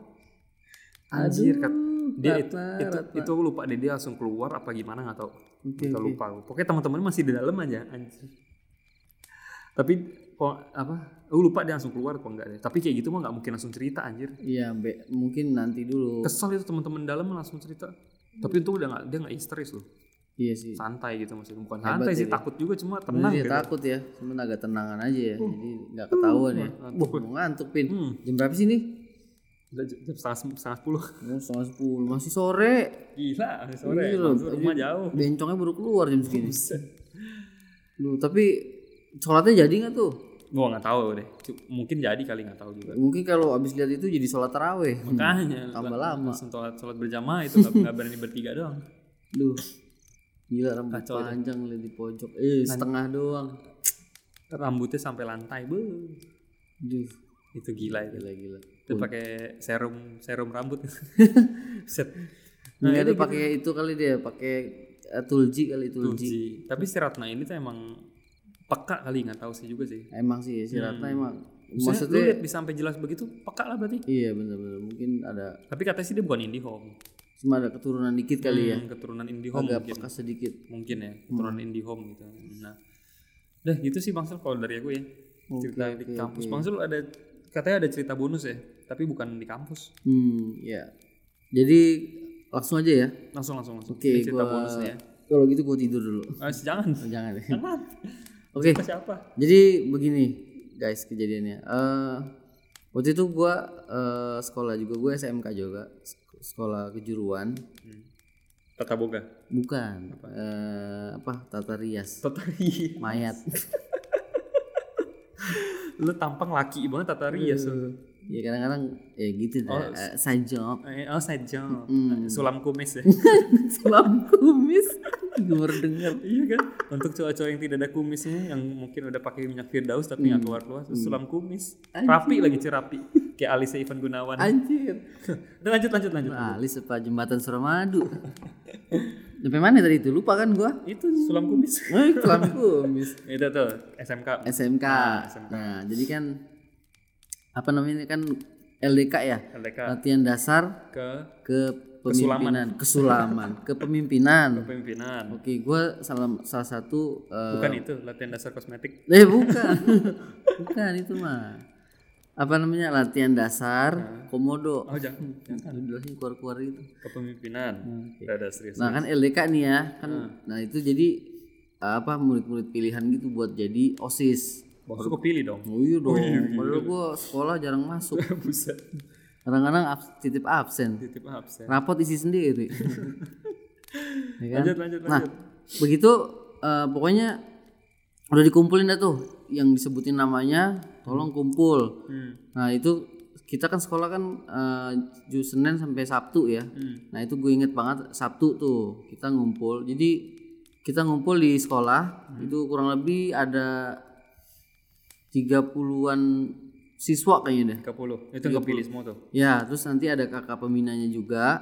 Speaker 2: Anjir kat-
Speaker 1: Aduh,
Speaker 2: dia
Speaker 1: Ratna,
Speaker 2: itu itu
Speaker 1: Ratna.
Speaker 2: itu aku lupa deh dia langsung keluar apa gimana nggak tahu
Speaker 1: Oke,
Speaker 2: Nggak
Speaker 1: oke.
Speaker 2: lupa. Pokoknya teman-teman masih di dalam aja anjir. Tapi kok apa aku lupa dia langsung keluar kok enggak deh. Tapi kayak gitu mah nggak mungkin langsung cerita anjir.
Speaker 1: Iya be mungkin nanti dulu.
Speaker 2: Kesel itu teman-teman dalam langsung cerita. Tapi itu udah nggak dia nggak histeris loh.
Speaker 1: Iya sih.
Speaker 2: Santai gitu maksudnya. Bukan
Speaker 1: Hebat
Speaker 2: santai
Speaker 1: ya
Speaker 2: sih
Speaker 1: dia.
Speaker 2: takut juga cuma tenang gitu.
Speaker 1: takut ya. Cuma agak tenangan aja ya. Jadi nggak ketahuan ya.
Speaker 2: Ngantuk.
Speaker 1: Wah, mau ngantuk pin.
Speaker 2: Hmm.
Speaker 1: jam berapa sih nih
Speaker 2: jam setengah setengah sepuluh.
Speaker 1: Oh, setengah sepuluh. Masih sore.
Speaker 2: Gila masih sore. Maksud rumah jauh.
Speaker 1: bencongnya baru keluar jam segini. Duh, tapi sholatnya jadi nggak tuh?
Speaker 2: Gua nggak tahu deh. Mungkin jadi kali nggak tahu juga.
Speaker 1: Mungkin kalau abis lihat itu jadi sholat taraweh.
Speaker 2: Makanya.
Speaker 1: tambah
Speaker 2: la-
Speaker 1: lama.
Speaker 2: sholat sholat berjamaah itu nggak berani bertiga doang.
Speaker 1: Duh, gila rambut
Speaker 2: Kacau
Speaker 1: panjang lihat di pojok. Eh, setengah doang.
Speaker 2: rambutnya sampai lantai bu
Speaker 1: Duh,
Speaker 2: itu gila itu
Speaker 1: gila gila.
Speaker 2: Itu pakai serum serum rambut. Set.
Speaker 1: Nah,
Speaker 2: nah
Speaker 1: itu pakai itu kali dia, pakai eh, tulji kali tulji.
Speaker 2: Tulji. tapi si Ratna ini tuh emang peka kali nggak tahu sih juga sih.
Speaker 1: Emang sih si Ratna emang
Speaker 2: Maksudnya, lu lihat bisa sampai jelas begitu peka lah berarti.
Speaker 1: Iya bener-bener mungkin ada
Speaker 2: tapi katanya sih dia bukan IndiHome
Speaker 1: cuma ada keturunan dikit kali ya.
Speaker 2: Hmm, keturunan IndiHome
Speaker 1: Agak
Speaker 2: mungkin.
Speaker 1: peka sedikit.
Speaker 2: mungkin ya keturunan IndiHome gitu. Nah udah gitu sih bangsal kalau dari aku ya cerita di kampus. bangsal ada katanya ada cerita bonus ya tapi bukan di kampus
Speaker 1: Hmm, ya. Jadi langsung aja ya.
Speaker 2: langsung langsung langsung
Speaker 1: Oke,
Speaker 2: Ini cerita
Speaker 1: gua
Speaker 2: bonusnya ya
Speaker 1: kalau gitu gua tidur dulu.
Speaker 2: Ah, jangan
Speaker 1: Oh, jangan deh.
Speaker 2: jangan
Speaker 1: Oke.
Speaker 2: Siapa siapa
Speaker 1: Jadi begini guys kejadiannya. Eh waktu itu gua eh, sekolah juga, gue SMK juga, sek- sekolah kejuruan.
Speaker 2: Tata Boga
Speaker 1: Bukan. eh, apa? Tata rias.
Speaker 2: Tata Rias
Speaker 1: Mayat.
Speaker 2: lu tampang laki banget Tata Rias lu.
Speaker 1: ya kadang-kadang ya gitu dah. Eh, side job.
Speaker 2: Eh, oh side job
Speaker 1: Hmm.
Speaker 2: sulam kumis ya
Speaker 1: Selam kumis. Baru denger.
Speaker 2: Iya kan? Untuk cowok-cowok yang tidak ada kumisnya yang mungkin udah pakai minyak firdaus tapi nggak keluar keluar terus sulam kumis. Rapi lagi cerapi. Kayak Alisa Ivan Gunawan.
Speaker 1: Anjir.
Speaker 2: Udah, lanjut lanjut lanjut
Speaker 1: nah, alis apa jembatan Suramadu? Sampai mana tadi itu? Lupa kan gua?
Speaker 2: Itu sulam kumis.
Speaker 1: Eh, kelam kumis.
Speaker 2: Itu tuh SMK
Speaker 1: SMK. Nah, jadi kan apa namanya kan LDK ya,
Speaker 2: LDK
Speaker 1: latihan dasar
Speaker 2: ke?
Speaker 1: ke pemimpinan, kesulaman, kepemimpinan.
Speaker 2: pemimpinan
Speaker 1: Oke, gua salah salah satu eh,
Speaker 2: bukan itu latihan dasar kosmetik
Speaker 1: eh bukan. bukan itu mah. Apa namanya? Latihan dasar komodo.
Speaker 2: oh jangan jangan
Speaker 1: Judulnya keluar-keluar itu.
Speaker 2: kepemimpinan udah ada serius
Speaker 1: Nah, kan LDK nih ya, kan nah itu jadi apa murid-murid pilihan gitu buat jadi OSIS.
Speaker 2: Maksud kepilih dong
Speaker 1: Oh iya dong. Padahal gua sekolah jarang masuk.
Speaker 2: buset
Speaker 1: Kadang-kadang abs- titip absen.
Speaker 2: titip absen
Speaker 1: Rapot isi sendiri. ya kan?
Speaker 2: lanjut lanjut
Speaker 1: Nah,
Speaker 2: lanjut
Speaker 1: begitu eh, pokoknya udah dikumpulin dah tuh yang disebutin namanya, tolong kumpul.
Speaker 2: hmm.
Speaker 1: Nah, itu kita kan sekolah kan ju- Senin sampai Sabtu ya.
Speaker 2: Hmm.
Speaker 1: Nah, itu gue inget banget Sabtu tuh kita ngumpul. Jadi kita ngumpul di sekolah itu kurang lebih ada 30-an siswa kayaknya deh.
Speaker 2: 30 itu yang kepilih semua tuh
Speaker 1: Ya, terus nanti ada kakak pembinanya juga.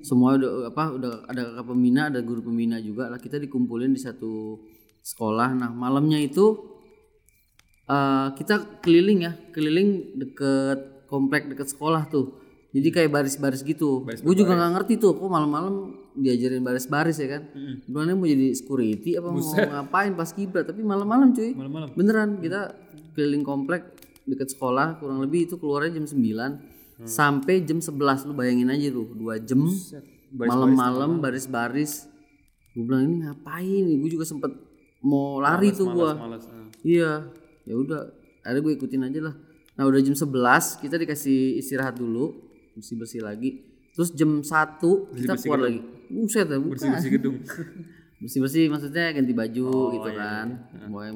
Speaker 1: Semua udah apa udah ada kakak pembina, ada guru pembina juga lah. Kita dikumpulin di satu sekolah. Nah, malamnya itu eh, kita keliling ya, keliling deket komplek deket sekolah tuh. Jadi kayak baris-baris gitu. Gue juga nggak ngerti tuh, kok malam-malam diajarin baris-baris ya kan. Sebenarnya mau jadi security apa mau ngapain pas kiblat, tapi malam-malam cuy.
Speaker 2: malam-malam.
Speaker 1: Beneran kita keliling komplek deket sekolah kurang lebih itu keluarnya jam 9 sampai jam 11 lu bayangin aja tuh dua jam. Malam-malam baris-baris. Gue bilang ini ngapain gue juga sempet mau lari tuh gua.
Speaker 2: malas ah.
Speaker 1: iya. Ya udah akhirnya gue ikutin aja lah. Nah udah jam 11 kita dikasih istirahat dulu bersih bersih lagi terus jam 1 kita keluar lagi. Buset ya bukan.
Speaker 2: Bersih gedung.
Speaker 1: Bersih bersih maksudnya ganti baju
Speaker 2: Oh,
Speaker 1: gitu
Speaker 2: iya,
Speaker 1: kan. Pokoknya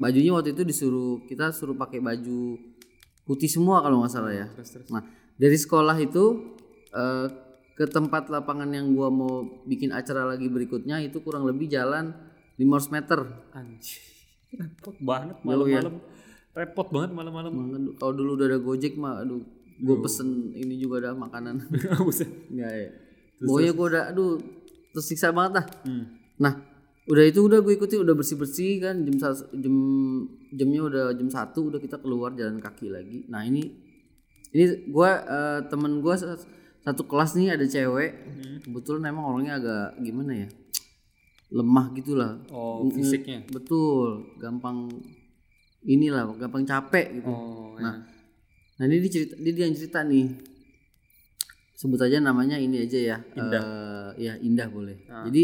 Speaker 1: bajunya waktu itu disuruh kita suruh pakai baju putih semua kalau nggak salah ya.
Speaker 2: Terus terus.
Speaker 1: Nah dari sekolah itu eh, ke tempat lapangan yang gua mau bikin acara lagi berikutnya itu kurang lebih jalan 500 meter.
Speaker 2: Anjir. Repot banget malam-malam. Repot banget malam-malam.
Speaker 1: Kalau dulu udah ada gojek mah aduh gue pesen ini juga ada makanan Enggak ya pokoknya gue udah aduh tersiksa banget lah
Speaker 2: hmm.
Speaker 1: Nah, udah itu udah gue ikuti udah bersih-bersih kan jam jam jamnya udah jam satu udah kita keluar jalan kaki lagi. Nah, ini ini gua eh, temen gua sa- satu kelas nih ada cewek. Kebetulan emang orangnya agak gimana ya? lemah gitulah.
Speaker 2: oh fisiknya
Speaker 1: Betul, gampang inilah, gampang capek gitu.
Speaker 2: oh
Speaker 1: Nah, nah ini dia cerita, dia, dia yang cerita nih. Sebut aja namanya ini aja ya.
Speaker 2: Indah.
Speaker 1: Eh, ya Indah boleh. Jadi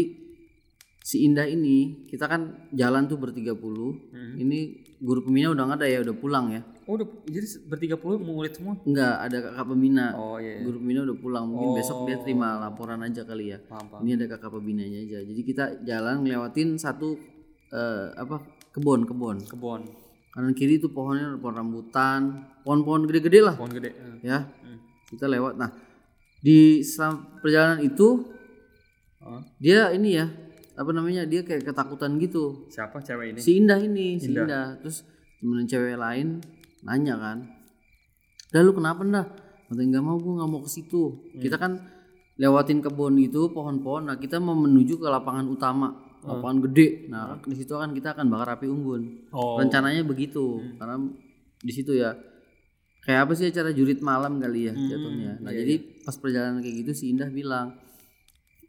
Speaker 1: si Indah ini kita kan jalan tuh bertiga puluh. Ini guru pembina udah nggak ada ya, udah pulang ya.
Speaker 2: oh udah jadi bertiga puluh mau ngulit semua
Speaker 1: Enggak, ada kakak pembina.
Speaker 2: oh iya iya.
Speaker 1: Guru pembina udah pulang. Mungkin besok dia terima laporan aja kali ya.
Speaker 2: paham paham
Speaker 1: Ini ada kakak pembinanya aja. Jadi kita jalan ngelewatin satu eh, apa kebun kebun.
Speaker 2: kebon
Speaker 1: Kanan kiri itu pohonnya pohon rambutan, pohon-pohon gede-gede lah.
Speaker 2: pohon gede eh.
Speaker 1: ya kita lewat. Nah di perjalanan itu
Speaker 2: Oh.
Speaker 1: dia ini ya apa namanya dia kayak ketakutan gitu.
Speaker 2: Siapa cewek ini?
Speaker 1: Si Indah ini si Indah, terus temen cewek lain nanya kan dah lu kenapa dah katanya nggak mau gue nggak mau ke situ. Kita kan lewatin kebun gitu pohon-pohon. Nah kita mau menuju ke lapangan utama lapangan gede. Nah di situ kan kita akan bakar api unggun.
Speaker 2: Oh.
Speaker 1: Rencananya begitu karena di situ ya kayak apa sih acara jurit malam kali ya jatuhnya. Nah jadi pas perjalanan kayak gitu si Indah bilang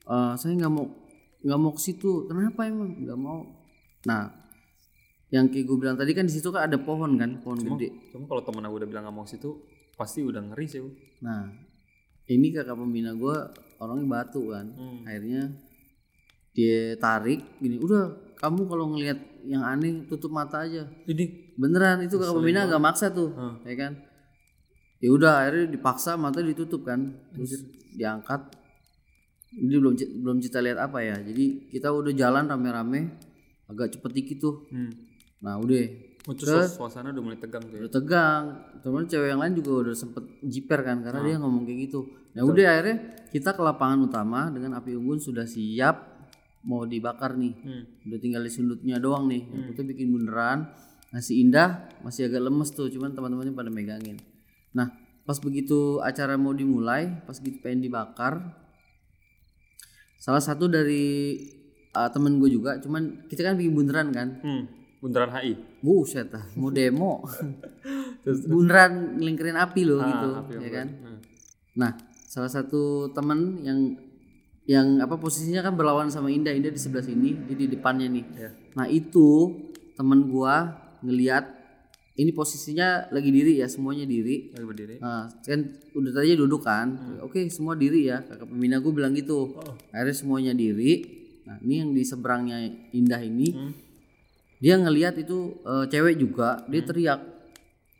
Speaker 1: "Eh, saya nggak mau nggak mau ke situ. Kenapa emang? Nggak mau. Nah yang kayak gue bilang tadi kan di situ kan ada pohon kan pohon gede.
Speaker 2: cuma kalau temen aku udah bilang nggak mau ke situ pasti udah ngeri sih
Speaker 1: nah ini kakak pembina gue orangnya batu kan.
Speaker 2: Hmm.
Speaker 1: akhirnya dia tarik gini udah kamu kalau ngelihat yang aneh tutup mata aja.
Speaker 2: Jadi
Speaker 1: beneran itu kakak pembina agak maksa tuh
Speaker 2: Hmm.
Speaker 1: ya kan? Ya udah akhirnya dipaksa mata ditutup kan. Terus diangkat. Ini belum belum kita lihat apa ya. Jadi kita udah jalan rame-rame agak cepet dikit tuh.
Speaker 2: Hmm.
Speaker 1: nah udah.
Speaker 2: Oh, terus suasana udah mulai tegang tuh ya.
Speaker 1: udah tegang. Teman cewek yang lain juga udah sempet jiper kan karena dia ngomong kayak gitu. Nah udah akhirnya kita ke lapangan utama dengan api unggun sudah siap mau dibakar nih
Speaker 2: Hmm.
Speaker 1: udah tinggal di sundutnya doang nih yang putih bikin beneran nasi indah masih agak lemes tuh cuman teman-temannya pada megangin nah pas begitu acara mau dimulai pas gitu pengen dibakar salah satu dari uh, temen gue juga cuman kita kan bikin bundaran kan
Speaker 2: Hmm. Bundaran HI.
Speaker 1: buset dah mau demo bundaran ngelingkerin api loh
Speaker 2: Ah,
Speaker 1: gitu
Speaker 2: api
Speaker 1: ya kan
Speaker 2: Hmm.
Speaker 1: Nah, salah satu temen yang yang apa posisinya kan berlawan sama Indah, Indah di sebelah sini, dia di depannya nih.
Speaker 2: Iya.
Speaker 1: Nah, itu temen gua ngeliat ini posisinya lagi diri ya, semuanya diri.
Speaker 2: Lagi berdiri.
Speaker 1: Nah, kan udah tadi duduk kan. Oke, semua diri ya. Kakak pembina gue bilang gitu.
Speaker 2: Oh.
Speaker 1: Akhirnya semuanya diri. Nah, ini yang di seberangnya Indah ini,
Speaker 2: Hmm.
Speaker 1: dia ngeliat itu eh, cewek juga, dia teriak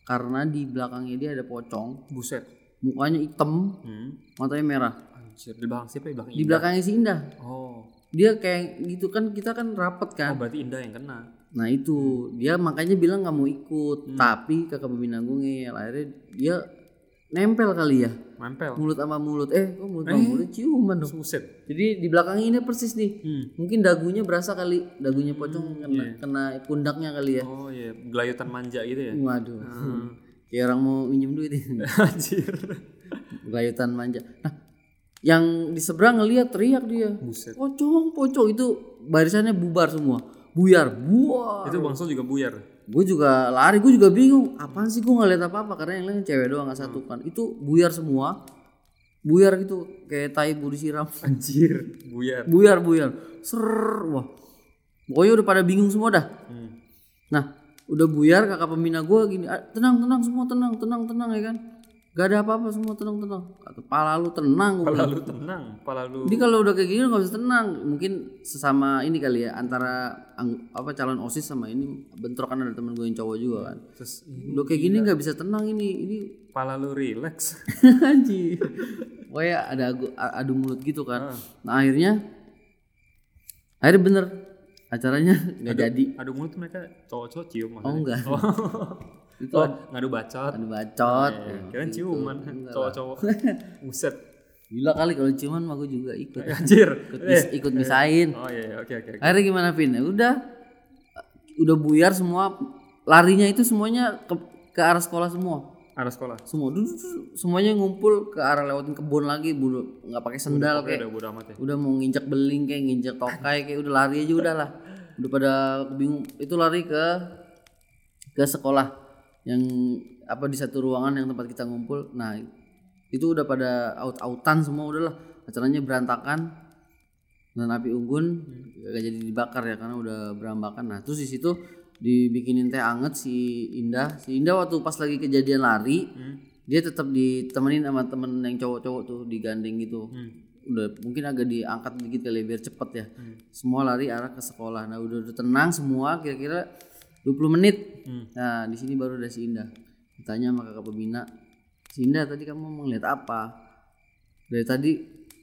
Speaker 1: karena di belakangnya dia ada pocong,
Speaker 2: Buset.
Speaker 1: mukanya hitam,
Speaker 2: Hmm.
Speaker 1: matanya merah.
Speaker 2: Anjir, di belakang siapa ya? Di belakang
Speaker 1: di belakangnya si Indah
Speaker 2: Oh.
Speaker 1: dia kayak gitu kan kita kan rapet
Speaker 2: Oh,
Speaker 1: kan
Speaker 2: berarti Indah yang kena.
Speaker 1: nah itu dia makanya bilang nggak mau ikut
Speaker 2: Hmm.
Speaker 1: tapi kakak pembina gue ngeyel akhirnya dia nempel kali ya
Speaker 2: Nempel.
Speaker 1: mulut sama mulut eh kok mulut sama mulut ciuman dong
Speaker 2: Buset.
Speaker 1: jadi di belakangnya ini persis nih
Speaker 2: Hmm.
Speaker 1: mungkin dagunya berasa kali dagunya pocong kena,
Speaker 2: iya.
Speaker 1: kena pundaknya kali ya
Speaker 2: Oh iya, gelayutan manja gitu ya.
Speaker 1: waduh
Speaker 2: Hmm.
Speaker 1: kayak orang mau minjem duit
Speaker 2: Anjir.
Speaker 1: gelayutan manja nah yang di seberang ngeliat teriak dia.
Speaker 2: Buset.
Speaker 1: pocong pocong. Itu barisannya bubar semua. Buyar buar.
Speaker 2: Itu Bang Sol juga buyar.
Speaker 1: gue juga lari gue juga bingung. Apaan sih gue nggak lihat apa apa karena yang lain cewek doang nggak satu kan. Itu buyar semua. Buyar gitu kayak tai bu disiram.
Speaker 2: Anjir, buyar.
Speaker 1: buyar buyar. Ser wah. Pokoknya udah pada bingung semua dah.
Speaker 2: Hmm.
Speaker 1: nah udah buyar kakak pembina gue gini "Ah, tenang tenang semua tenang tenang tenang ya kan gak ada apa-apa semua tenang tenang kata pala lu tenang gue
Speaker 2: Pala lu tenang, pala lu
Speaker 1: Jadi kalau udah kayak gini nggak bisa tenang. Mungkin sesama ini kali ya antara apa calon osis sama ini bentrokan ada temen gue yang cowok juga kan.
Speaker 2: terus
Speaker 1: Udah kayak gini nggak bisa tenang ini. Ini
Speaker 2: pala lu relax.
Speaker 1: anjir. Pokoknya ada adu, adu mulut gitu kan. Nah akhirnya akhirnya bener acaranya nggak jadi.
Speaker 2: Aduh mulut mereka cowok-cowok cium
Speaker 1: Oh enggak.
Speaker 2: itu oh, ngadu bacot.
Speaker 1: Adu bacot.
Speaker 2: Eh,
Speaker 1: Ya,
Speaker 2: kirain
Speaker 1: gitu.
Speaker 2: ciuman cowok-cowok. Buset.
Speaker 1: Gila kali kalau ciuman mah gue juga ikut.
Speaker 2: Anjir.
Speaker 1: Ikut, mis- ikut misain.
Speaker 2: Oh iya, iya, oke oke. oke.
Speaker 1: Akhirnya gimana Vin? Ya udah udah buyar semua larinya itu semuanya ke, ke arah sekolah semua.
Speaker 2: Arah sekolah.
Speaker 1: Semua du- du- du- semuanya ngumpul ke arah lewatin kebun lagi, bulu nggak pakai sendal
Speaker 2: Oke,
Speaker 1: kayak
Speaker 2: udah amat ya.
Speaker 1: udah mau nginjak beling kayak nginjak tokai kayak udah lari aja udah lah. Udah pada bingung itu lari ke ke sekolah yang apa di satu ruangan yang tempat kita ngumpul. Nah, itu udah pada out-outan semua udahlah. Acaranya berantakan dan api unggun gak jadi dibakar ya karena udah berambakan. Nah, terus di situ dibikinin teh anget si Indah. Si Indah waktu pas lagi kejadian lari,
Speaker 2: Hmm.
Speaker 1: dia tetap ditemenin sama temen yang cowok-cowok tuh digandeng gitu.
Speaker 2: Hmm.
Speaker 1: Udah mungkin agak diangkat dikit kali ya, biar cepet ya.
Speaker 2: Hmm.
Speaker 1: Semua lari arah ke sekolah. Nah, udah, udah tenang semua kira-kira 20 menit.
Speaker 2: Hmm.
Speaker 1: Nah, di sini baru ada si Indah. Ditanya sama kakak pembina, "Si Indah tadi kamu mau ngeliat apa?" Dari tadi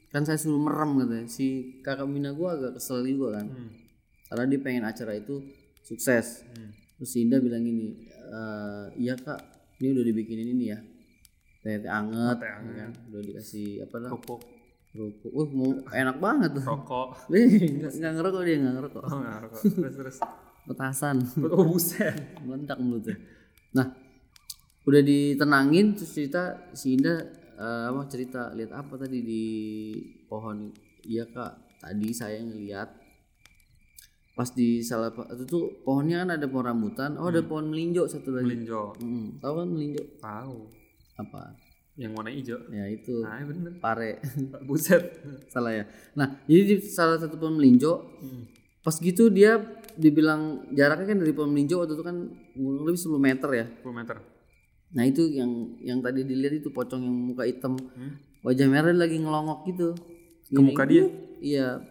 Speaker 1: kan saya suruh merem katanya. Si kakak pembina gua agak kesel juga kan.
Speaker 2: Hmm.
Speaker 1: Karena dia pengen acara itu sukses.
Speaker 2: Hmm.
Speaker 1: Terus si Indah bilang gini, "Eh, iya kak, ini udah dibikinin ini ya, teh anget,
Speaker 2: Teh
Speaker 1: ya kan? udah dikasih apa lah,
Speaker 2: Rokok,
Speaker 1: kerupuk, wah mau enak banget tuh,
Speaker 2: rokok.
Speaker 1: Nih, nggak nggak ngerokok dia nggak ngerokok,
Speaker 2: Oh, enggak rokok. Terus terus.
Speaker 1: Petasan,
Speaker 2: Oh, buset.
Speaker 1: meledak mulutnya. Nah, udah ditenangin terus cerita si Indah eh, apa cerita lihat apa tadi di pohon, iya kak, tadi saya ngeliat pas di salah itu tuh pohonnya kan ada pohon rambutan, oh ada pohon melinjo satu lagi.
Speaker 2: Melinjo.
Speaker 1: Hmm, tahu kan melinjo
Speaker 2: Tahu.
Speaker 1: apa?
Speaker 2: Yang warna hijau.
Speaker 1: Ya itu
Speaker 2: Nah, bener.
Speaker 1: pare
Speaker 2: Buset.
Speaker 1: salah ya. Nah jadi di salah satu pohon melinjo
Speaker 2: Hmm.
Speaker 1: pas gitu dia dibilang jaraknya kan dari pohon waktu itu kan kurang lebih 10 meter ya.
Speaker 2: 10 meter.
Speaker 1: Nah itu yang yang tadi dilihat itu pocong yang muka hitam
Speaker 2: Hmm.
Speaker 1: wajah merah lagi ngelongok gitu.
Speaker 2: Ke muka dia?
Speaker 1: Iya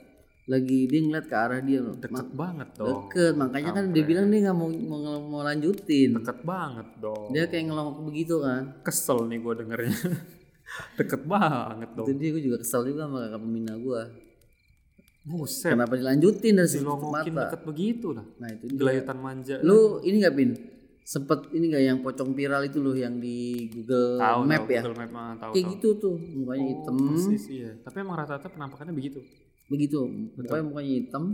Speaker 1: lagi dia ngeliat ke arah dia loh.
Speaker 2: Deket banget dong.
Speaker 1: Deket makanya kan dia bilang dia nggak mau, mau mau lanjutin.
Speaker 2: Deket banget dong.
Speaker 1: Dia kayak ngelongok begitu kan.
Speaker 2: Kesel nih gue dengernya. Deket banget dong.
Speaker 1: Itu dia gue juga kesel juga sama kakak pembina gue.
Speaker 2: Buset.
Speaker 1: Kenapa dilanjutin dari situ mata?
Speaker 2: deket begitu lah.
Speaker 1: Nah itu.
Speaker 2: Gelayutan manja.
Speaker 1: Lu ini nggak pin? Sempet ini nggak yang pocong viral itu loh yang di Google
Speaker 2: tahu
Speaker 1: Map
Speaker 2: tahu,
Speaker 1: ya?
Speaker 2: Google Map mah tahu
Speaker 1: Kayak
Speaker 2: tahu.
Speaker 1: gitu tuh mukanya
Speaker 2: Oh,
Speaker 1: hitam.
Speaker 2: Persis iya. Tapi emang rata-rata penampakannya begitu.
Speaker 1: begitu pokoknya mukanya hitam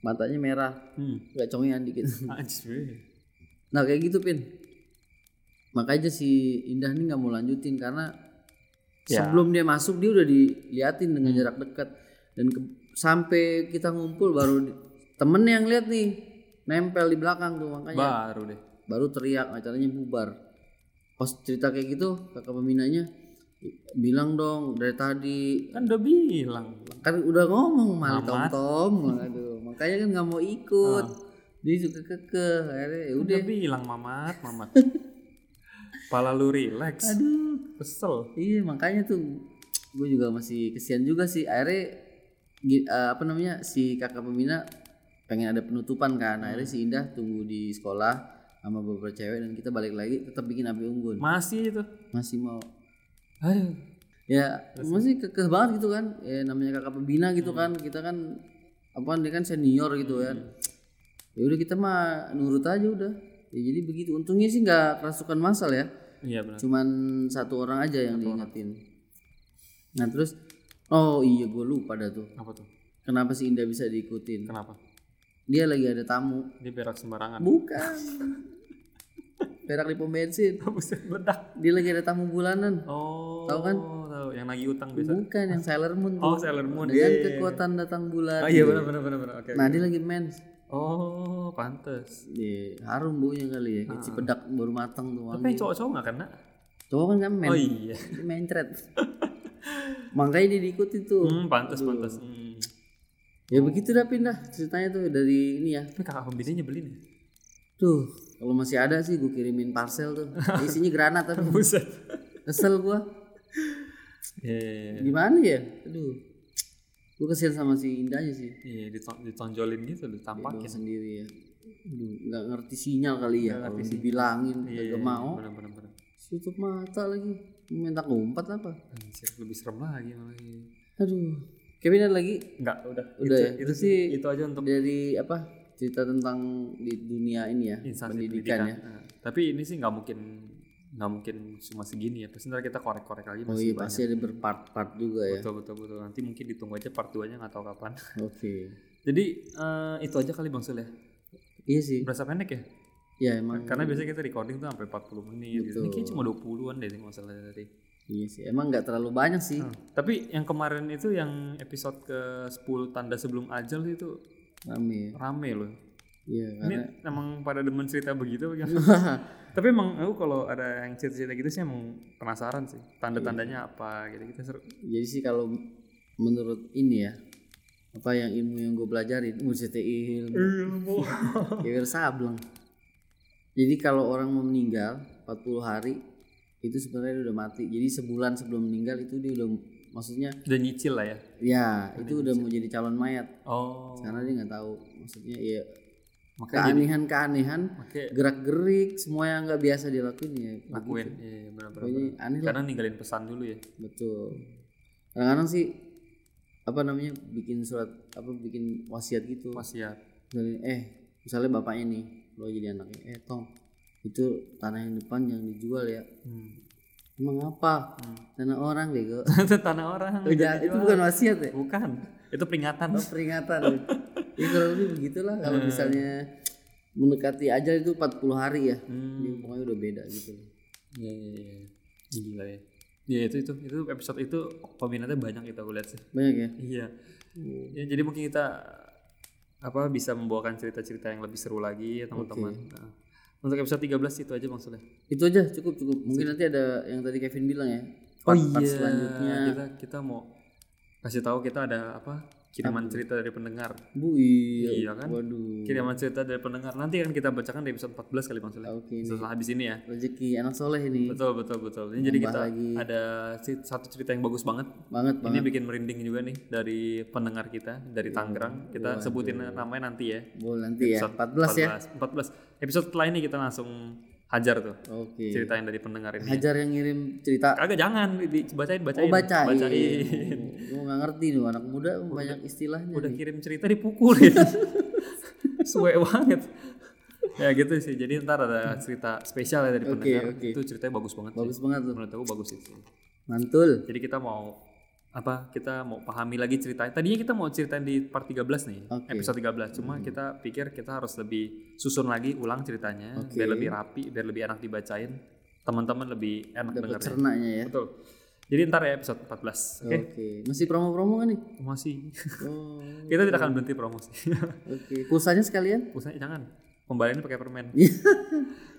Speaker 1: matanya merah
Speaker 2: Hmm.
Speaker 1: nggak congean dikit
Speaker 2: Anjir.
Speaker 1: nah kayak gitu pin makanya si Indah nih nggak mau lanjutin karena
Speaker 2: Ya.
Speaker 1: sebelum dia masuk dia udah diliatin dengan jarak dekat dan ke- sampai kita ngumpul baru di- temen yang lihat nih nempel di belakang tuh makanya
Speaker 2: Baru deh.
Speaker 1: baru teriak acaranya bubar pas cerita kayak gitu kakak peminanya bilang dong dari tadi
Speaker 2: Kan udah bilang.
Speaker 1: kan udah ngomong malah tom tom aduh makanya kan nggak mau ikut dia suka keke akhirnya ya udah
Speaker 2: Udah bilang mamat, mamat. Pala lu relax.
Speaker 1: aduh
Speaker 2: Kesel.
Speaker 1: iya makanya tuh gue juga masih kesian juga sih akhirnya eh, apa namanya si kakak pembina pengen ada penutupan kan. Akhirnya si Indah tunggu di sekolah sama beberapa cewek dan kita balik lagi tetap bikin api unggun.
Speaker 2: Masih itu.
Speaker 1: masih mau.
Speaker 2: Aduh.
Speaker 1: ya masih. kekeh banget gitu kan. Ya namanya kakak pembina gitu kan. Kita kan apa dia kan senior gitu kan. Ya udah kita mah nurut aja udah. Ya jadi begitu. Untungnya sih nggak kerasukan masal ya.
Speaker 2: Iya benar.
Speaker 1: cuman satu orang aja yang diingetin. Nah terus oh iya gue lupa dah tuh
Speaker 2: Apa tuh?
Speaker 1: kenapa si Indah bisa diikutin
Speaker 2: Kenapa?
Speaker 1: dia lagi ada tamu
Speaker 2: Dia berak sembarangan.
Speaker 1: bukan perak di pom bensin
Speaker 2: Buset bedak.
Speaker 1: dia lagi ada tamu bulanan
Speaker 2: Oh.
Speaker 1: Tahu kan?
Speaker 2: Tahu. Yang nagi utang biasa.
Speaker 1: bukan yang Sailor Moon tuh
Speaker 2: Oh, Sailor Moon.
Speaker 1: dengan
Speaker 2: Iya, iya, iya.
Speaker 1: kekuatan datang bulan
Speaker 2: Oh iya benar benar benar benar. Oke.
Speaker 1: nah dia lagi mens
Speaker 2: Oh, pantes.
Speaker 1: Iya, harum baunya kali ya. Kayak cipedak baru matang tuh
Speaker 2: Tapi
Speaker 1: wangi.
Speaker 2: cowok-cowok gak kena?
Speaker 1: Cowok kan kan men.
Speaker 2: Oh iya.
Speaker 1: Mencret. Makanya dia diikuti tuh.
Speaker 2: Hmm, pantes pantes. Hmm.
Speaker 1: Ya begitu dah pindah ceritanya tuh dari ini ya.
Speaker 2: Tapi kakak pembinanya nyebelin ya?
Speaker 1: Tuh, kalau masih ada sih gue kirimin parcel tuh. Isinya granat tapi
Speaker 2: Buset.
Speaker 1: kesel gua.
Speaker 2: Iya, iya, iya.
Speaker 1: Gimana ya? Aduh. Gue kesian sama si Indahnya sih.
Speaker 2: Iya, diton- ditonjolin gitu,
Speaker 1: Bawa
Speaker 2: ditampakin.
Speaker 1: sendiri ya. Aduh, nggak ngerti sinyal kali ya kalau dibilangin
Speaker 2: Iya,
Speaker 1: gak mau.
Speaker 2: Benar benar benar.
Speaker 1: Tutup mata lagi. Minta ngumpet apa?
Speaker 2: Anjir, lebih serem lagi malah. ini.
Speaker 1: Aduh. Kevin ada lagi
Speaker 2: Enggak, udah.
Speaker 1: Udah
Speaker 2: itu,
Speaker 1: ya?
Speaker 2: itu
Speaker 1: Itu
Speaker 2: sih itu aja untuk
Speaker 1: dari apa cerita tentang di dunia ini ya
Speaker 2: instansi
Speaker 1: pendidikan,
Speaker 2: pendidikan.
Speaker 1: ya
Speaker 2: Nah, tapi ini sih nggak mungkin nggak mungkin cuma segini ya. Pasti ntar kita korek-korek lagi
Speaker 1: oh
Speaker 2: masih
Speaker 1: iya
Speaker 2: banyak.
Speaker 1: pasti ada berpart-part juga ya
Speaker 2: Betul betul betul. Nanti mungkin ditunggu aja part 2-nya nggak tahu kapan.
Speaker 1: oke
Speaker 2: Jadi eh, itu aja kali Bang Sul ya.
Speaker 1: iya sih
Speaker 2: Berasa pendek ya?
Speaker 1: Ya emang
Speaker 2: Karena biasanya kita recording tuh sampai 40 menit. gitu. Ini kayaknya cuma 20-an deh nggak salah tadi.
Speaker 1: iya sih emang nggak terlalu banyak sih
Speaker 2: Hmm. Tapi yang kemarin itu yang episode ke 10 tanda sebelum ajal itu
Speaker 1: rame
Speaker 2: rame loh.
Speaker 1: iya
Speaker 2: Ini
Speaker 1: karena
Speaker 2: emang pada demen cerita begitu? Tapi emang aku kalau ada yang cerita-cerita gitu sih emang penasaran sih. Tanda-tandanya apa gitu kita seru.
Speaker 1: jadi sih kalau menurut ini ya apa yang ilmu yang gue pelajarin muset ilmu
Speaker 2: Ilmu.
Speaker 1: ya sableng jadi kalau orang mau meninggal 40 hari itu sebenarnya udah mati jadi sebulan sebelum meninggal itu dia udah maksudnya
Speaker 2: Udah nyicil lah ya.
Speaker 1: ya itu udah mau jadi calon mayat
Speaker 2: Oh.
Speaker 1: karena dia nggak tahu maksudnya ya
Speaker 2: Makanya
Speaker 1: keanehan-keanehan gerak-gerik semua yang nggak biasa dilakuin ya
Speaker 2: lakuin. Iya, benar-benar.
Speaker 1: pokoknya aneh lah
Speaker 2: Karena ninggalin pesan dulu ya.
Speaker 1: betul kadang-kadang sih apa namanya bikin surat apa bikin wasiat gitu
Speaker 2: Wasiat.
Speaker 1: Misalnya, eh misalnya bapaknya nih lo jadi anaknya eh tong itu tanah yang depan yang dijual ya
Speaker 2: Hmm.
Speaker 1: emang apa tanah orang bego
Speaker 2: Itu tanah orang.
Speaker 1: Udah, itu bukan wasiat ya
Speaker 2: Bukan. Itu peringatan.
Speaker 1: Oh, peringatan ya kurang lebih begitulah kalau misalnya mendekati aja itu 40 hari ya
Speaker 2: Hmm.
Speaker 1: Jadi pokoknya udah beda gitu
Speaker 2: Iya, iya, iya. Gila ya. Iya itu itu itu episode itu peminatnya banyak kita aku lihat sih.
Speaker 1: banyak ya
Speaker 2: Iya. Ya, jadi mungkin kita apa bisa membawakan cerita-cerita yang lebih seru lagi ya teman-teman. Nah, untuk episode 13 itu aja maksudnya.
Speaker 1: itu aja cukup cukup mungkin nanti ada yang tadi Kevin bilang ya
Speaker 2: Oh
Speaker 1: part-part
Speaker 2: iya.
Speaker 1: selanjutnya
Speaker 2: Kita kita mau kasih tahu kita ada apa? Kiriman cerita dari pendengar.
Speaker 1: bu iya,
Speaker 2: Iya kan?
Speaker 1: waduh
Speaker 2: Kiriman cerita dari pendengar. Nanti akan kita bacakan di episode 14 kali Bang Soleh.
Speaker 1: oke nih
Speaker 2: Setelah habis ini ya.
Speaker 1: rezeki anak soleh ini
Speaker 2: Betul betul betul. Ini jadi
Speaker 1: Nambah
Speaker 2: kita
Speaker 1: lagi.
Speaker 2: ada satu cerita yang bagus banget.
Speaker 1: banget
Speaker 2: Ini
Speaker 1: banget
Speaker 2: bikin merinding juga nih dari pendengar kita dari Tangerang. Kita sebutin namanya nanti ya.
Speaker 1: boleh nanti ya 14 ya
Speaker 2: 14. Episode setelah ini kita langsung hajar tuh
Speaker 1: oke
Speaker 2: cerita yang dari pendengar ini.
Speaker 1: hajar yang ngirim cerita
Speaker 2: Kagak jangan dibacain bacain.
Speaker 1: oh bacain
Speaker 2: bacain.
Speaker 1: gue nggak ngerti nih anak muda banyak istilahnya
Speaker 2: Udah
Speaker 1: nih.
Speaker 2: kirim cerita dipukulin. Suwe banget. Ya gitu sih. Jadi ntar ada cerita spesial ya dari pendengar.
Speaker 1: oke.
Speaker 2: Itu ceritanya bagus banget
Speaker 1: bagus
Speaker 2: sih.
Speaker 1: banget tuh
Speaker 2: Menurut aku bagus itu.
Speaker 1: mantul
Speaker 2: Jadi kita mau apa kita mau pahami lagi ceritanya. Tadinya kita mau ceritain di part 13 nih,
Speaker 1: Oke.
Speaker 2: episode 13. Cuma kita pikir kita harus lebih susun lagi ulang ceritanya
Speaker 1: Oke.
Speaker 2: biar lebih rapi, biar lebih enak dibacain. Teman-teman lebih enak
Speaker 1: Dapat
Speaker 2: dengarnya.
Speaker 1: cernanya ya.
Speaker 2: Betul. Jadi ntar ya episode 14. Oke.
Speaker 1: Oke. Masih promo-promo kan nih?
Speaker 2: Masih.
Speaker 1: Oh.
Speaker 2: kita tidak akan berhenti promosi.
Speaker 1: Oke. Pulsanya sekalian?
Speaker 2: Usahanya jangan. Pembaliannya pakai permen.
Speaker 1: Iya.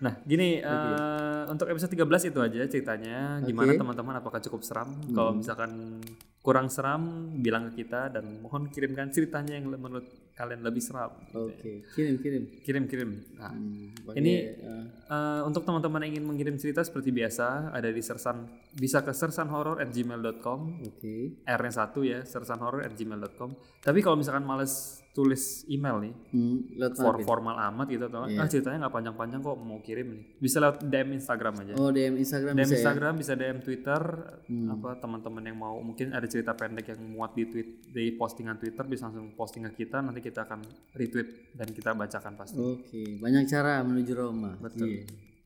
Speaker 2: nah, gini eh, untuk episode 13 itu aja ceritanya. Gimana teman-teman apakah cukup seram? Kalau misalkan kurang seram bilang ke kita dan mohon kirimkan ceritanya yang menurut kalian lebih seram.
Speaker 1: Oke. Kirim kirim.
Speaker 2: Kirim-kirim. Nah,
Speaker 1: Hmm,
Speaker 2: Ini-
Speaker 1: eh,
Speaker 2: eh, untuk teman-teman yang ingin mengirim cerita seperti biasa ada di sersan bisa ke sersanhorror@gmail.com
Speaker 1: Oke.
Speaker 2: R-nya satu ya, sersanhorror@gmail.com. Tapi kalau misalkan males tulis email nih,
Speaker 1: Hmm, lewat
Speaker 2: for formal amat gitu atau ah ceritanya nggak panjang-panjang kok mau kirim nih. Bisa lewat DM Instagram aja.
Speaker 1: Oh, DM Instagram
Speaker 2: DM
Speaker 1: bisa ya?
Speaker 2: Instagram bisa DM Twitter. Apa teman-teman yang mau mungkin ada cerita pendek yang muat di tweet di postingan Twitter bisa langsung posting ke kita. Nanti kita akan retweet dan kita bacakan pasti.
Speaker 1: Oke, banyak cara menuju Roma.
Speaker 2: Betul.
Speaker 1: Iya.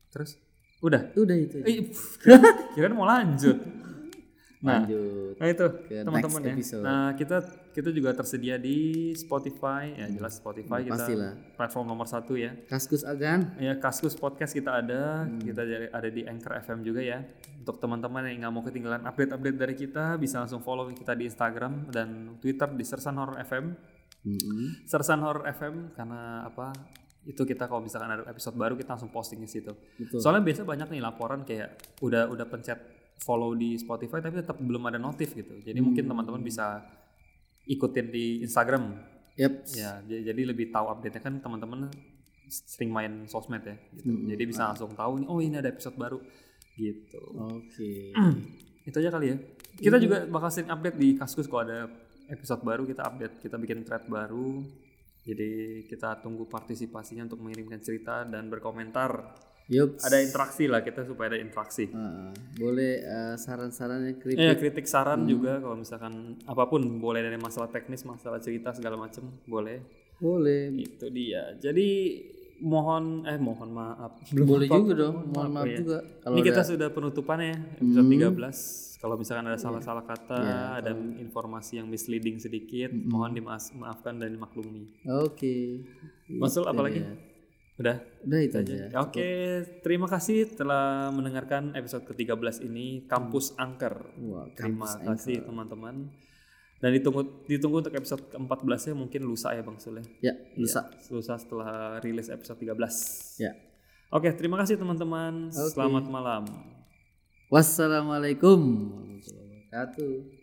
Speaker 2: terus? Udah?
Speaker 1: Udah itu.
Speaker 2: eh, kira- kirain mau lanjut nah
Speaker 1: Lanjut.
Speaker 2: Nah itu teman-teman ya.
Speaker 1: episode.
Speaker 2: Nah kita kita juga tersedia di Spotify ya jelas Spotify kita
Speaker 1: pastilah.
Speaker 2: platform nomor satu ya.
Speaker 1: Kaskus Agan.
Speaker 2: Ya Kaskus Podcast kita ada,
Speaker 1: Hmm.
Speaker 2: kita ada di Anchor FM juga ya. Untuk teman-teman yang nggak mau ketinggalan update-update dari kita bisa langsung follow kita di Instagram dan Twitter di Sersan Horror FM.
Speaker 1: Mm-mm.
Speaker 2: Sersan Horror FM karena apa? Itu kita kalau misalkan ada episode baru kita langsung posting di situ.
Speaker 1: Betul.
Speaker 2: Soalnya biasa banyak nih laporan kayak udah udah pencet follow di Spotify tapi tetap belum ada notif gitu. Jadi mungkin
Speaker 1: Hmm.
Speaker 2: teman-teman bisa ikutin di Instagram.
Speaker 1: Yep.
Speaker 2: Ya, jadi lebih tahu update-nya kan teman-teman sering main sosmed ya gitu.
Speaker 1: Hmm.
Speaker 2: Jadi bisa langsung tahu nih oh ini ada episode baru gitu.
Speaker 1: Oke.
Speaker 2: Itu aja kali ya. Kita juga bakal sering update di Kaskus kalau ada episode baru kita update, kita bikin thread baru. Jadi kita tunggu partisipasinya untuk mengirimkan cerita dan berkomentar.
Speaker 1: Yup.
Speaker 2: Ada interaksi lah kita supaya ada interaksi.
Speaker 1: Ah, boleh eh, saran-sarannya kritik.
Speaker 2: Ya kritik saran juga kalau misalkan apa pun boleh dari masalah teknis, masalah cerita segala macam boleh.
Speaker 1: Boleh.
Speaker 2: Itu dia. Jadi mohon eh mohon maaf.
Speaker 1: Boleh
Speaker 2: apa-
Speaker 1: juga dong. Mohon maaf
Speaker 2: ya.
Speaker 1: juga. Kalau
Speaker 2: Ini kita
Speaker 1: ada-
Speaker 2: sudah penutupan ya episode 13. Kalau misalkan ada salah-salah kata,
Speaker 1: Iya,
Speaker 2: ada informasi yang misleading sedikit, mohon dimaafkan dan dimaklumi.
Speaker 1: Oke.
Speaker 2: Masul apa lagi?
Speaker 1: ya.
Speaker 2: Udah.
Speaker 1: Udah itu aja.
Speaker 2: Ya, Oke, terima kasih telah mendengarkan episode ke-13 ini Kampus Angker.
Speaker 1: Wah,
Speaker 2: Terima
Speaker 1: kampus
Speaker 2: kasih teman-teman. Dan ditunggu ditunggu untuk episode ke-14 nya mungkin lusa ya Bang Sule.
Speaker 1: Ya, lusa.
Speaker 2: Lusa setelah rilis episode 13.
Speaker 1: Ya.
Speaker 2: Oke, terima kasih teman-teman. Selamat malam.
Speaker 1: Wassalamualaikum warahmatullahi wabarakatuh.